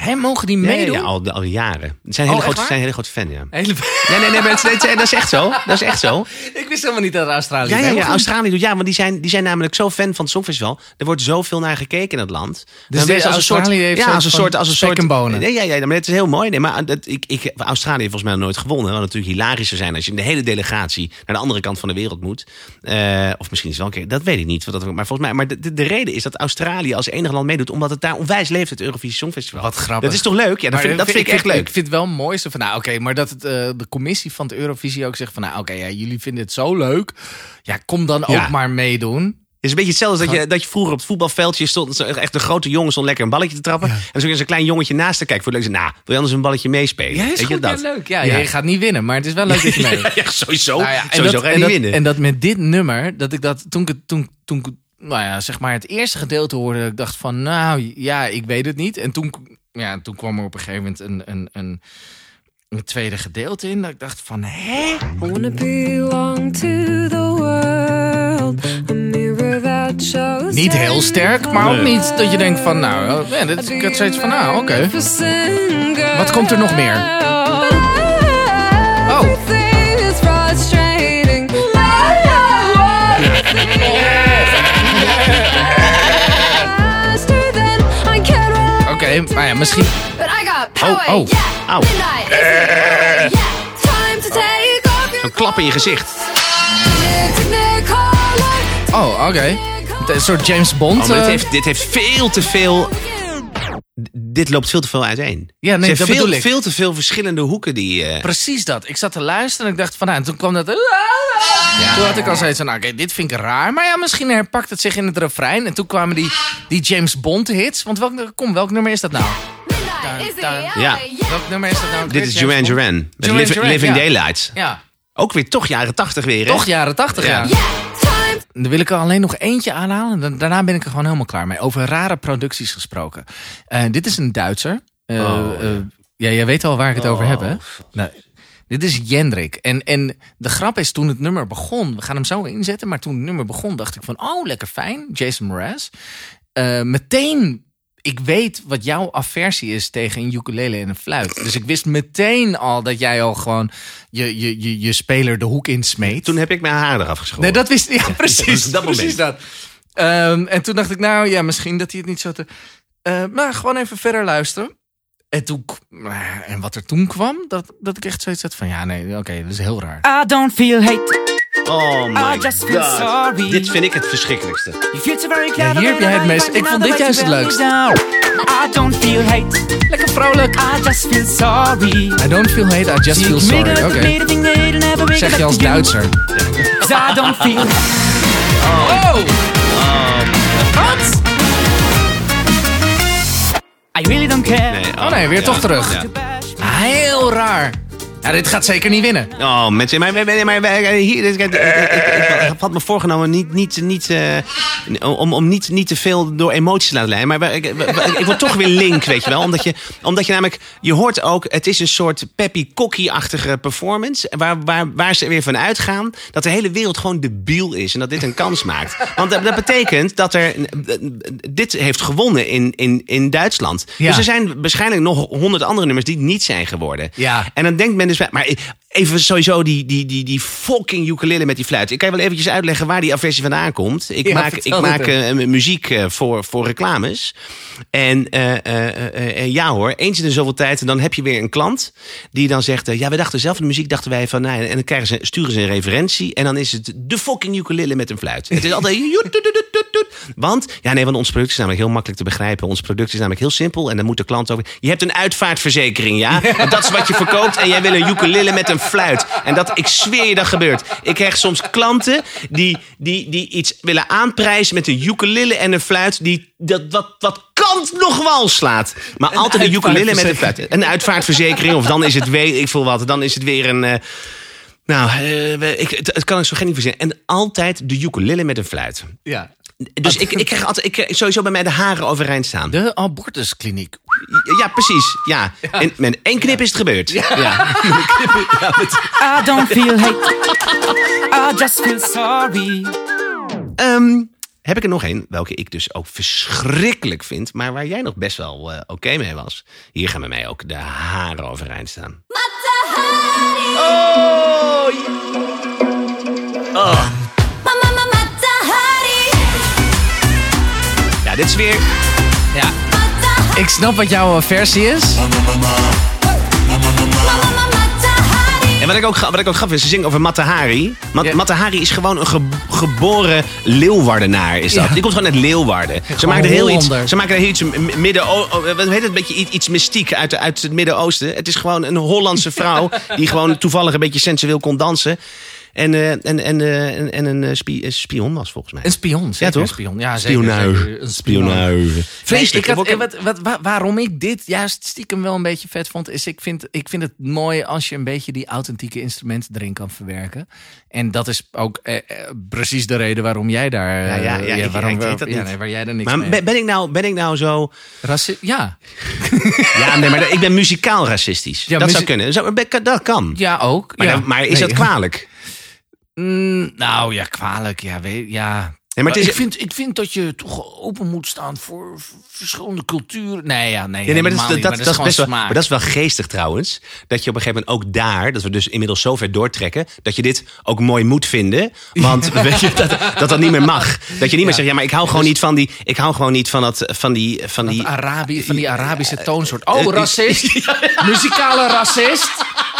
Hè, mogen die meedoen? ja, al, al jaren. Ze zijn Oh, hele grote, zijn hele grote fan, ja. Hele... Nee, nee, nee, maar dat is echt zo. Dat is echt zo. ik wist helemaal niet dat Australië... Ja, ja, ja Australië doet ja, want die zijn, die zijn namelijk zo fan van het Songfestival. Er wordt zoveel naar gekeken in het land. De wees als een soort, Australië heeft ja, als een soort, als een soort. bonen. Nee, ja, ja, maar het is heel mooi. Nee, maar dat, ik, ik, Australië heeft volgens mij nog nooit gewonnen. Zou natuurlijk hilarischer zijn als je in de hele delegatie naar de andere kant van de wereld moet. Eh, of misschien is het wel een keer. Dat weet ik niet. wat Dat, maar volgens mij. Maar de, de, de reden is dat Australië als enige land meedoet, omdat het daar onwijs leeft, het Eurovisie Songfestival. Wat grappig. Dat is toch leuk? Ja, dat, Maar vind, dat vind ik echt leuk. Ik vind het wel mooi zo van, nou oké, maar dat het, eh, de commissie van de Eurovisie ook zegt van, nou oké, ja, jullie vinden het zo leuk. Ja, kom dan Ja. ook maar meedoen. Het is een beetje hetzelfde als dat je, dat je vroeger op het voetbalveldje stond. zo Echt de grote jongen stond lekker een balletje te trappen. En stond je een klein jongetje naast te kijken. Voor leuk. Nou, wil je anders een balletje meespelen? Ja, is Weet je dat? ja, leuk. Ja, Ja. je gaat niet winnen, maar het is wel leuk dat je meedoet. Ja, sowieso. Nou en sowieso dat, ga je en niet dat- winnen. En dat met dit nummer, dat ik dat toen ik het toen, toen nou ja, zeg maar het eerste gedeelte hoorde, ik dacht van, nou ja, ik weet het niet. En toen, ja, toen kwam er op een gegeven moment een, een, een, een tweede gedeelte in, dat ik dacht van, hè? Wanna belong to the world. A mirror that shows Niet heel sterk, maar ook niet dat je denkt van, nou, ja, dit, ik had zoiets van, nou, oké. Wat komt er nog meer? Oh. Oké, maar ja, misschien... Oh, oh. Een klap in je gezicht. Oh, oké. Een soort James Bond. Oh, maar dit, eh, heeft, dit heeft veel te veel... Dit loopt veel te veel uiteen. Ja, nee, dat veel, bedoel ik. veel te veel verschillende hoeken die... eh, Precies dat. Ik zat te luisteren en ik dacht van, nou, en toen kwam dat... Toen had ik al zoiets van, nou, oké, dit vind ik raar. Maar ja, misschien herpakt het zich in het refrein. En toen kwamen die, die James Bond hits. Want welk, kom, welk nummer is dat nou? Ja, Welk nummer is dat nou? dit is Duran Duran. Met Duran Liv- Duran, Living ja. Daylights. Ja, Ook weer toch jaren tachtig weer, hè? toch jaren tachtig, ja. Ja. Dan wil ik er alleen nog eentje aanhalen. Dan- Daarna ben ik er gewoon helemaal klaar mee. Over rare producties gesproken. Eh, dit is een Duitser. Eh, Oh. eh, ja, jij weet al waar ik het over Oh, heb, hè? Nou, dit is Jendrik. En, en de grap is, toen het nummer begon... We gaan hem zo inzetten, maar toen het nummer begon... dacht ik van, oh, lekker fijn. Jason Mraz. Eh, meteen... Ik weet wat jouw aversie is tegen een ukulele en een fluit. Dus ik wist meteen al dat jij al gewoon je, je, je, je speler de hoek insmeet. Toen heb ik mijn haar eraf geschoren. Nee, dat wist Ja, precies. dat moment. precies dat. Ehm, en toen dacht ik, nou ja, misschien dat hij het niet zo te. Eh, maar gewoon even verder luisteren. En, toen, en wat er toen kwam, dat, dat ik echt zoiets had van, ja, nee, oké, dat is heel raar. I don't feel hate. Oh my I just feel god. sorry. Dit vind ik het verschrikkelijkste. Ja, hier heb jij het meest. like Ik vond dit juist het leukst. I don't feel hate. Lekker vrolijk. I just feel sorry. I don't feel hate, I just feel sorry. Oké. Zeg je als Duitser. Cause I don't feel Oh! Wat? I really don't care. Nee, Oh nee, weer toch terug. Heel raar. Ja, dit gaat zeker niet winnen. Oh, mensen, maar, maar, maar, maar, hier, ik, ik, had me voorgenomen niet, niet, niet, eh, om, om niet, niet te veel door emoties te laten leiden. Maar ik, word toch weer link, weet je wel. Omdat je, omdat je namelijk, je hoort ook, het is een soort Peppy Kokkie-achtige performance. Waar, waar, waar ze weer van uitgaan dat de hele wereld gewoon debiel is. En dat dit een kans maakt. Want dat, dat betekent dat er, dit heeft gewonnen in, in, in Duitsland. Ja. Dus er zijn waarschijnlijk nog honderd andere nummers die niet zijn geworden. Ja. En dan denkt men dus, maar even sowieso die, die, die, die fucking ukulele met die fluit. Ik kan je wel eventjes uitleggen waar die aversie vandaan komt. Ik Ja, maak, ik maak eh, muziek eh, voor, voor reclames. En eh, ja hoor, eens in de zoveel tijd, dan heb je weer een klant die dan zegt, ja, we dachten zelf de muziek, dachten wij van, nou, en dan krijgen ze, sturen ze een referentie en dan is het de fucking ukulele met een fluit. Het is altijd, want, ja nee, want ons product is namelijk heel makkelijk te begrijpen. Ons product is namelijk heel simpel en dan moet de klant ook, je hebt een uitvaartverzekering, ja? Want dat is wat je verkoopt en jij wil een ukulele met een fluit. En dat, ik zweer je, dat gebeurt. Ik krijg soms klanten die, die, die iets willen aanprijzen met een ukulele en een fluit die dat wat, wat kant nog wal slaat. Maar altijd een ukulele met een fluit. Een uitvaartverzekering of dan is het weet ik veel wat. Dan is het weer een... eh, nou, eh, ik, het, het kan ik zo geen niet verzinnen. En altijd de ukulele met een fluit. Ja. Dus ik, ik krijg altijd ik krijg sowieso bij mij de haren overeind staan. De abortuskliniek. Ja, precies. Ja. En met één knip is het gebeurd. Ja. I don't feel hate. I just feel sorry. Ehm, heb ik er nog één, welke ik dus ook verschrikkelijk vind, maar waar jij nog best wel eh, oké mee was. Hier gaan bij mij ook de haren overeind staan. Oh. Ja, dit is weer. Ja. Ik snap wat jouw versie is. En wat ik ook, wat ik ook gaf is, ze zingen over Matahari. Mat, Matahari is gewoon een ge- geboren Leeuwardenaar. Is dat. Ja. Die komt gewoon uit Leeuwarden. Ze maken er heel iets, ze maken er heel iets midden, wat heet het, een beetje iets, mystiek uit, uit het Midden-Oosten. Het is gewoon een Hollandse vrouw die gewoon toevallig een beetje sensueel kon dansen. En, eh, en, en, eh, en, en een eh, spie- een spion was volgens mij. Een spion, zeker Ja, toch? een spion. Ja, zeker, Spionage. zeker. Een spion. Spionage. Vreselijk. Nee, ik had, wat, wat, wa- waarom ik dit juist stiekem wel een beetje vet vond, is ik vind, ik vind het mooi als je een beetje die authentieke instrumenten erin kan verwerken. En dat is ook eh, precies de reden waarom jij daar. Ja, ja, eh, ja, ik- waarom, ik weet dat ja, niet. nee, waar jij er niks maar mee ben, ik nou, ben ik nou zo... Raci- ja. Ja, nee, maar ik ben muzikaal racistisch. Ja, dat zou kunnen. Dat kan. Ja, ook. Maar, ja. dan- maar is Nee. dat kwalijk? Mm, nou ja, kwalijk. Ja, weet, ja. Nee, maar het is- ik, vind, ik vind dat je toch open moet staan voor verschillende culturen. Nee, ja, nee. Ja, nee, maar dat, niet, dat, maar dat, is best wel, maar dat is wel geestig trouwens. Dat je op een gegeven moment ook daar, dat we dus inmiddels zo ver doortrekken, dat je dit ook mooi moet vinden. Want weet je, dat, dat dat niet meer mag. Dat je niet meer zegt, ja, maar ik hou gewoon niet van die, ik hou gewoon niet van dat, van die, van die. Arabi, van die Arabische toonsoort. eh, Oh, racist. Muzikale racist.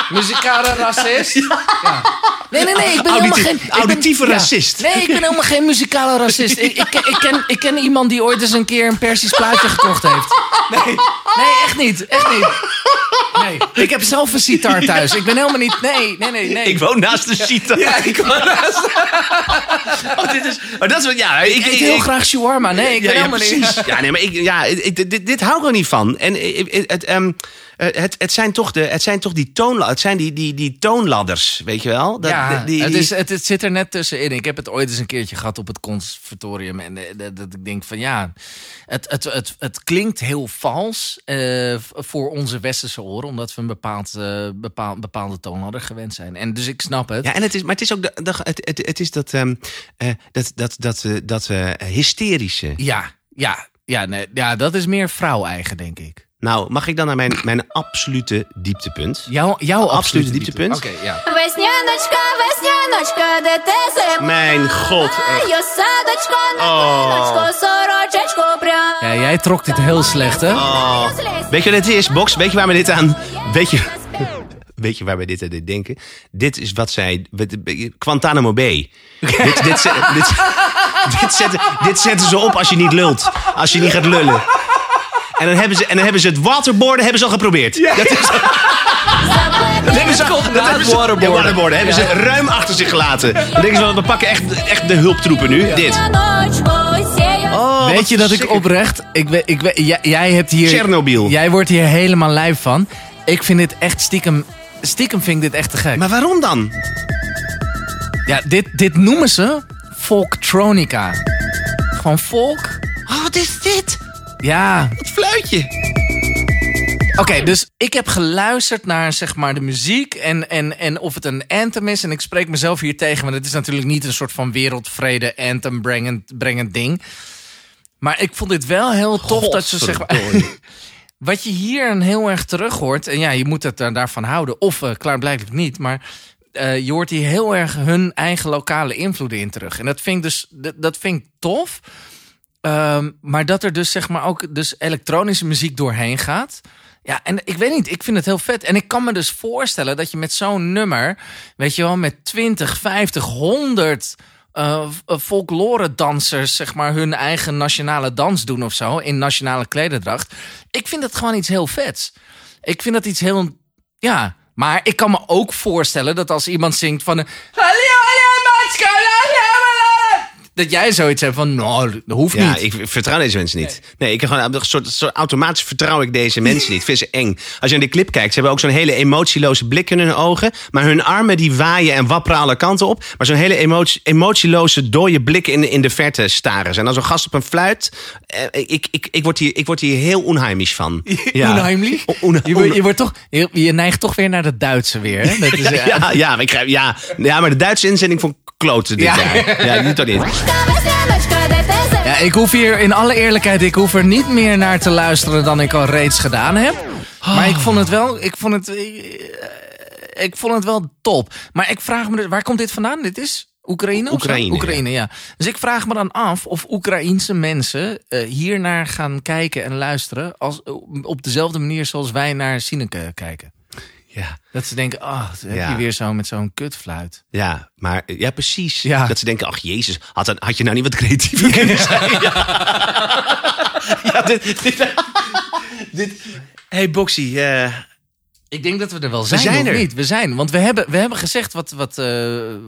Muzikale racist. Ja. Nee, nee, nee. Ik ben helemaal geen... ben- auditieve ja. racist. Nee, ik ben helemaal geen muzikale racist. Ik, ik, ken- ik, ken, ik ken iemand die ooit eens een keer een Persisch plaatje gekocht heeft. Nee, nee echt niet. Echt niet. Nee, ik heb zelf een sitar thuis. Ik ben helemaal niet... Nee, nee, nee, nee. Ik woon naast de Sita. Ja, ik woon naast... Oh, dit is, maar dat is wat, ja, ik, Ik eet heel graag shawarma. Nee, ik ben ja, helemaal niet... Ja, nee, maar ik, ja, ik- dit, dit hou ik er niet van. En eh, eh, het, ehm, eh, het, het, zijn toch de, het zijn toch die, het zijn die, die, die toonladders, weet je wel? Dat, ja, die, het, is, het, het zit er net tussenin. Ik heb het ooit eens een keertje gehad op het conservatorium. En eh, dat, dat ik denk van ja, het, het, het, het klinkt heel vals eh, voor onze westerse oren. Omdat we een bepaald, eh, bepaald, bepaalde toonladder gewend zijn. En dus ik snap het. Ja, en het is, maar het is ook de, de- het, het, het is dat, ehm, eh, dat, dat, dat, eh, dat eh, hysterische. Ja, ja, ja, nee, ja, dat is meer vrouw-eigen, denk ik. Nou, mag ik dan naar mijn, mijn absolute dieptepunt? Jouw, jouw absolute dieptepunt? Oké, ja. Mijn god. Oh. Ja, jij trok dit heel slecht, hè? Oh. Weet je wat dit is, Box? Weet je waar we dit aan... Weet je, weet je waar we dit aan denken? Dit is wat zij... Quantanamo Bay. dit, dit, dit, dit, zetten, dit zetten ze op als je niet lult. Als je niet gaat lullen. En dan hebben ze, en dan hebben ze het waterboarden hebben ze al geprobeerd. Ja. Dat, is, dat hebben ze, al, dat hebben ze, waterboarden. Ja, hebben ze ruim achter zich gelaten. Dan denken we pakken echt, echt de hulptroepen nu. Dit. Oh, weet je dat ik oprecht... Ik, weet, ik, jij, hebt hier... Chernobyl. Jij wordt hier helemaal lijf van. Ik vind dit echt stiekem... Stiekem vind ik dit echt te gek. Maar waarom dan? Ja, dit, dit noemen ze folktronica. Gewoon folk. Oh, wat is dit? Ja. Het fluitje. Oké, dus ik heb geluisterd naar zeg maar de muziek en, en, en of het een anthem is. En ik spreek mezelf hier tegen, want het is natuurlijk niet een soort van wereldvrede anthem brengend, brengend ding. Maar ik vond dit wel heel tof dat ze zeg maar... Wat je hier een heel erg terug hoort, en ja, je moet het daarvan houden, of uh, klaarblijkelijk niet, maar eh, je hoort hier heel erg hun eigen lokale invloeden in terug. En dat vind ik dus dat, dat vind ik tof. Ehm, maar dat er dus zeg maar ook dus elektronische muziek doorheen gaat. Ja, en ik weet niet, ik vind het heel vet. En ik kan me dus voorstellen dat je met zo'n nummer, weet je wel, met 20, 50, 100 uh, folklore dansers, zeg maar, hun eigen nationale dans doen of zo, in nationale klederdracht. Ik vind dat gewoon iets heel vets. Ik vind dat iets heel, ja. Maar ik kan me ook voorstellen dat als iemand zingt van. Dat jij zoiets hebt van, nou, dat hoeft Ja, niet. ik vertrouw deze mensen niet. Nee, ik gewoon een soort, soort automatisch vertrouw ik deze mensen niet. Ik vind ze eng. Als je naar de clip kijkt, ze hebben ook zo'n hele emotieloze blik in hun ogen. Maar hun armen die waaien en wapperen alle kanten op. Maar zo'n hele emotie, emotieloze, dode blik in, in de verte staren. En dan zo'n gast op een fluit. Eh, Ik, ik, ik, word, hier, ik word hier heel onheimisch van. Ja. Unheimlich? O- on- Je, wordt- je, wordt toch, je, je neigt toch weer naar het Duitse weer. Hè? Dat is, Ja, ja, ja, ja, ja, maar de Duitse inzending vond kloten dit Ja. jaar. Ja, niet. Ja, ik hoef hier in alle eerlijkheid, ik hoef er niet meer naar te luisteren dan ik al reeds gedaan heb. Maar ik vond het wel, ik vond het, eh, ik vond het wel top. Maar ik vraag me, dus, waar komt dit vandaan? Dit is Oekraïne? Oekraïne, Oekraïne, ja. Dus ik vraag me dan af of Oekraïense mensen eh, hiernaar gaan kijken en luisteren als, op dezelfde manier zoals wij naar Sineke kijken. Ja. Dat ze denken, ah, heb Ja. je weer zo met zo'n kutfluit. Ja, maar ja, precies. Ja. Dat ze denken, ach jezus, had, dan- had je nou niet wat creatiever kunnen zijn? Ja, dit, dit, dit- Hey Boxy, eh, Ik denk dat we er wel zijn, zijn of er. niet? We zijn, want we hebben, we hebben gezegd wat... wat eh,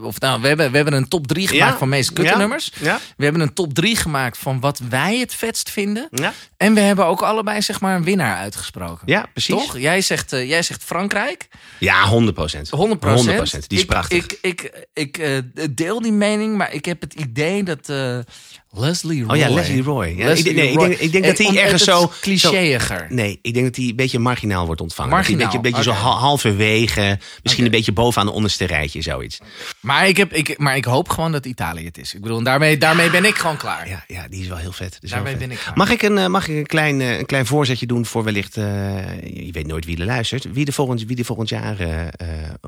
of nou, we hebben, we hebben een top 3 gemaakt Ja. van meest kuttenummers. Ja. We hebben een top 3 gemaakt van wat wij het vetst vinden. Ja. En we hebben ook allebei zeg maar een winnaar uitgesproken. Ja, precies. Toch? Jij zegt, eh, jij zegt Frankrijk. ja, 100 procent. 100 procent. Die is ik, prachtig. Ik, ik, ik eh, deel die mening, maar ik heb het idee dat Leslie Roy... Oh ja, Leslie Roy. Ja, Leslie ik, denk- nee, ik Roy. denk, ik denk dat hij ergens het zo... clichéiger. Nee, ik denk dat hij een beetje marginaal wordt ontvangen. Dat hij Marginaal, Een beetje, een beetje zo hal- halverwege, misschien een beetje bovenaan de onderste rijtje, zoiets. Maar ik, heb, ik, maar ik hoop gewoon dat Italië het is. Ik bedoel, daarmee, daarmee ben ik gewoon klaar. Ja, ja die is wel heel vet. Daarmee vet. ben ik klaar. Mag ik een, eh, mag ik een, klein, eh, een klein voorzetje doen voor wellicht... eh, je weet nooit wie er luistert. Wie er volgend, wie er volgend jaar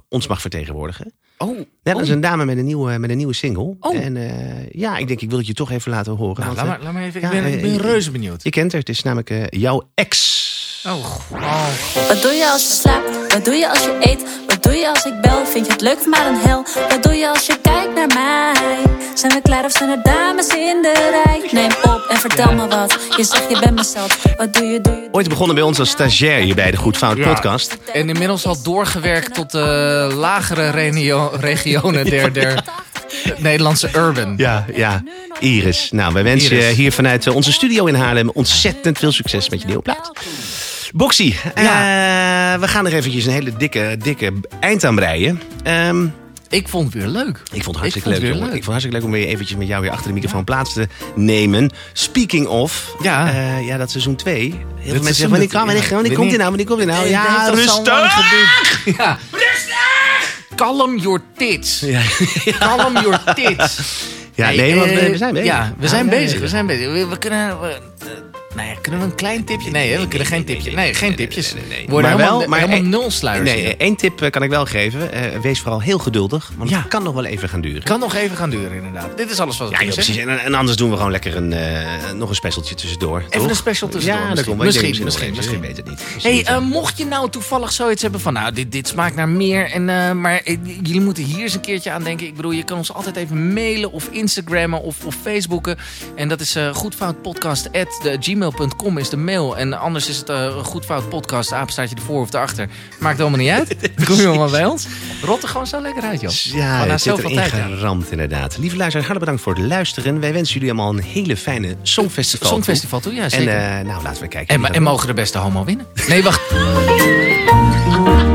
ons mag vertegenwoordigen. Oh, Ja, dat oh. is een dame met een nieuwe, met een nieuwe single. Oh. En eh, ja, ik denk, ik wil het je toch even laten horen. Nou, want, laat eh, maar, laat maar even. ja, ik ben, ik ben eh, reuze benieuwd. Je kent haar, het is namelijk eh, jouw ex. Oh, oh. Wat doe je als je slaapt? Wat doe je als je eet? Wat doe je als ik bel? Vind je het leuk of maar een hel? Wat doe je als je kijkt naar mij? Zijn we klaar of zijn er dames in de rij? Neem op en vertel me wat. Je zegt je bent mezelf. Wat doe je, doe je? Ooit begonnen bij ons als stagiair hier bij de Goed Fout Ja. podcast. En inmiddels al doorgewerkt tot de lagere regio- regionen der, der Nederlandse urban. Ja, ja. Iris. Nou, wij wensen Iris. je hier vanuit eh, onze studio in Haarlem ontzettend veel succes met je nieuwe Boxy, eh, we gaan er eventjes een hele dikke, dikke eind aan breien. Ehm, Ik vond het weer leuk. ik vond het hartstikke Ik vond het leuk. Ik vond het hartstikke leuk om weer eventjes met jou weer achter de microfoon plaats te nemen. Speaking of, Ja. eh, ja dat seizoen 2. Heel veel mensen zeggen, wanneer, kan, wanneer, ja, wanneer komt hij nou, wanneer komt hij nou? Ja, rustig! Ja. Calm your tits. Ja. Calm your tits. Ja, nee, want we, eh, we zijn bezig. Ja, we zijn bezig. We zijn bezig. We, we kunnen. We, nou ja, kunnen we een klein tipje? Nee, hè, we kunnen geen tipje. Nee, geen tipjes. We worden Maar helemaal, wel, maar helemaal één- nul sluiers. Nee, één tip eh, kan ik wel geven. Eh, wees vooral heel geduldig, want Ja. het kan nog wel even gaan duren. Kan nog even gaan duren, inderdaad. Dit is alles wat we Ja, joh, precies. zeggen. En, en anders doen we gewoon lekker een, eh, nog een specialtje tussendoor. Even toch? een special tussendoor. Ja, dat misschien. Misschien, misschien, misschien. weet het niet. Hey, eh, mocht je nou toevallig zoiets hebben van, nou, dit, dit smaakt naar meer, en, eh, maar jullie moeten hier eens een keertje aan denken. Ik bedoel, je kan ons altijd even mailen of Instagrammen of, of Facebooken. En dat is eh goedfoutpodcast.gmail.com is de mail. En anders is het eh goedfoutpodcast, apenstaartje ervoor of erachter. Maakt helemaal niet uit. Dan kom je allemaal bij ons. Rot er gewoon zo lekker uit, joh. Ja, het zit erin tijd. geramd inderdaad. Lieve luisteraars, hartelijk bedankt voor het luisteren. Wij wensen jullie allemaal een hele fijne Songfestival. Songfestival toe, ja, zeker. En eh, nou, laten we kijken. En, en mogen de beste homo winnen? Nee, wacht.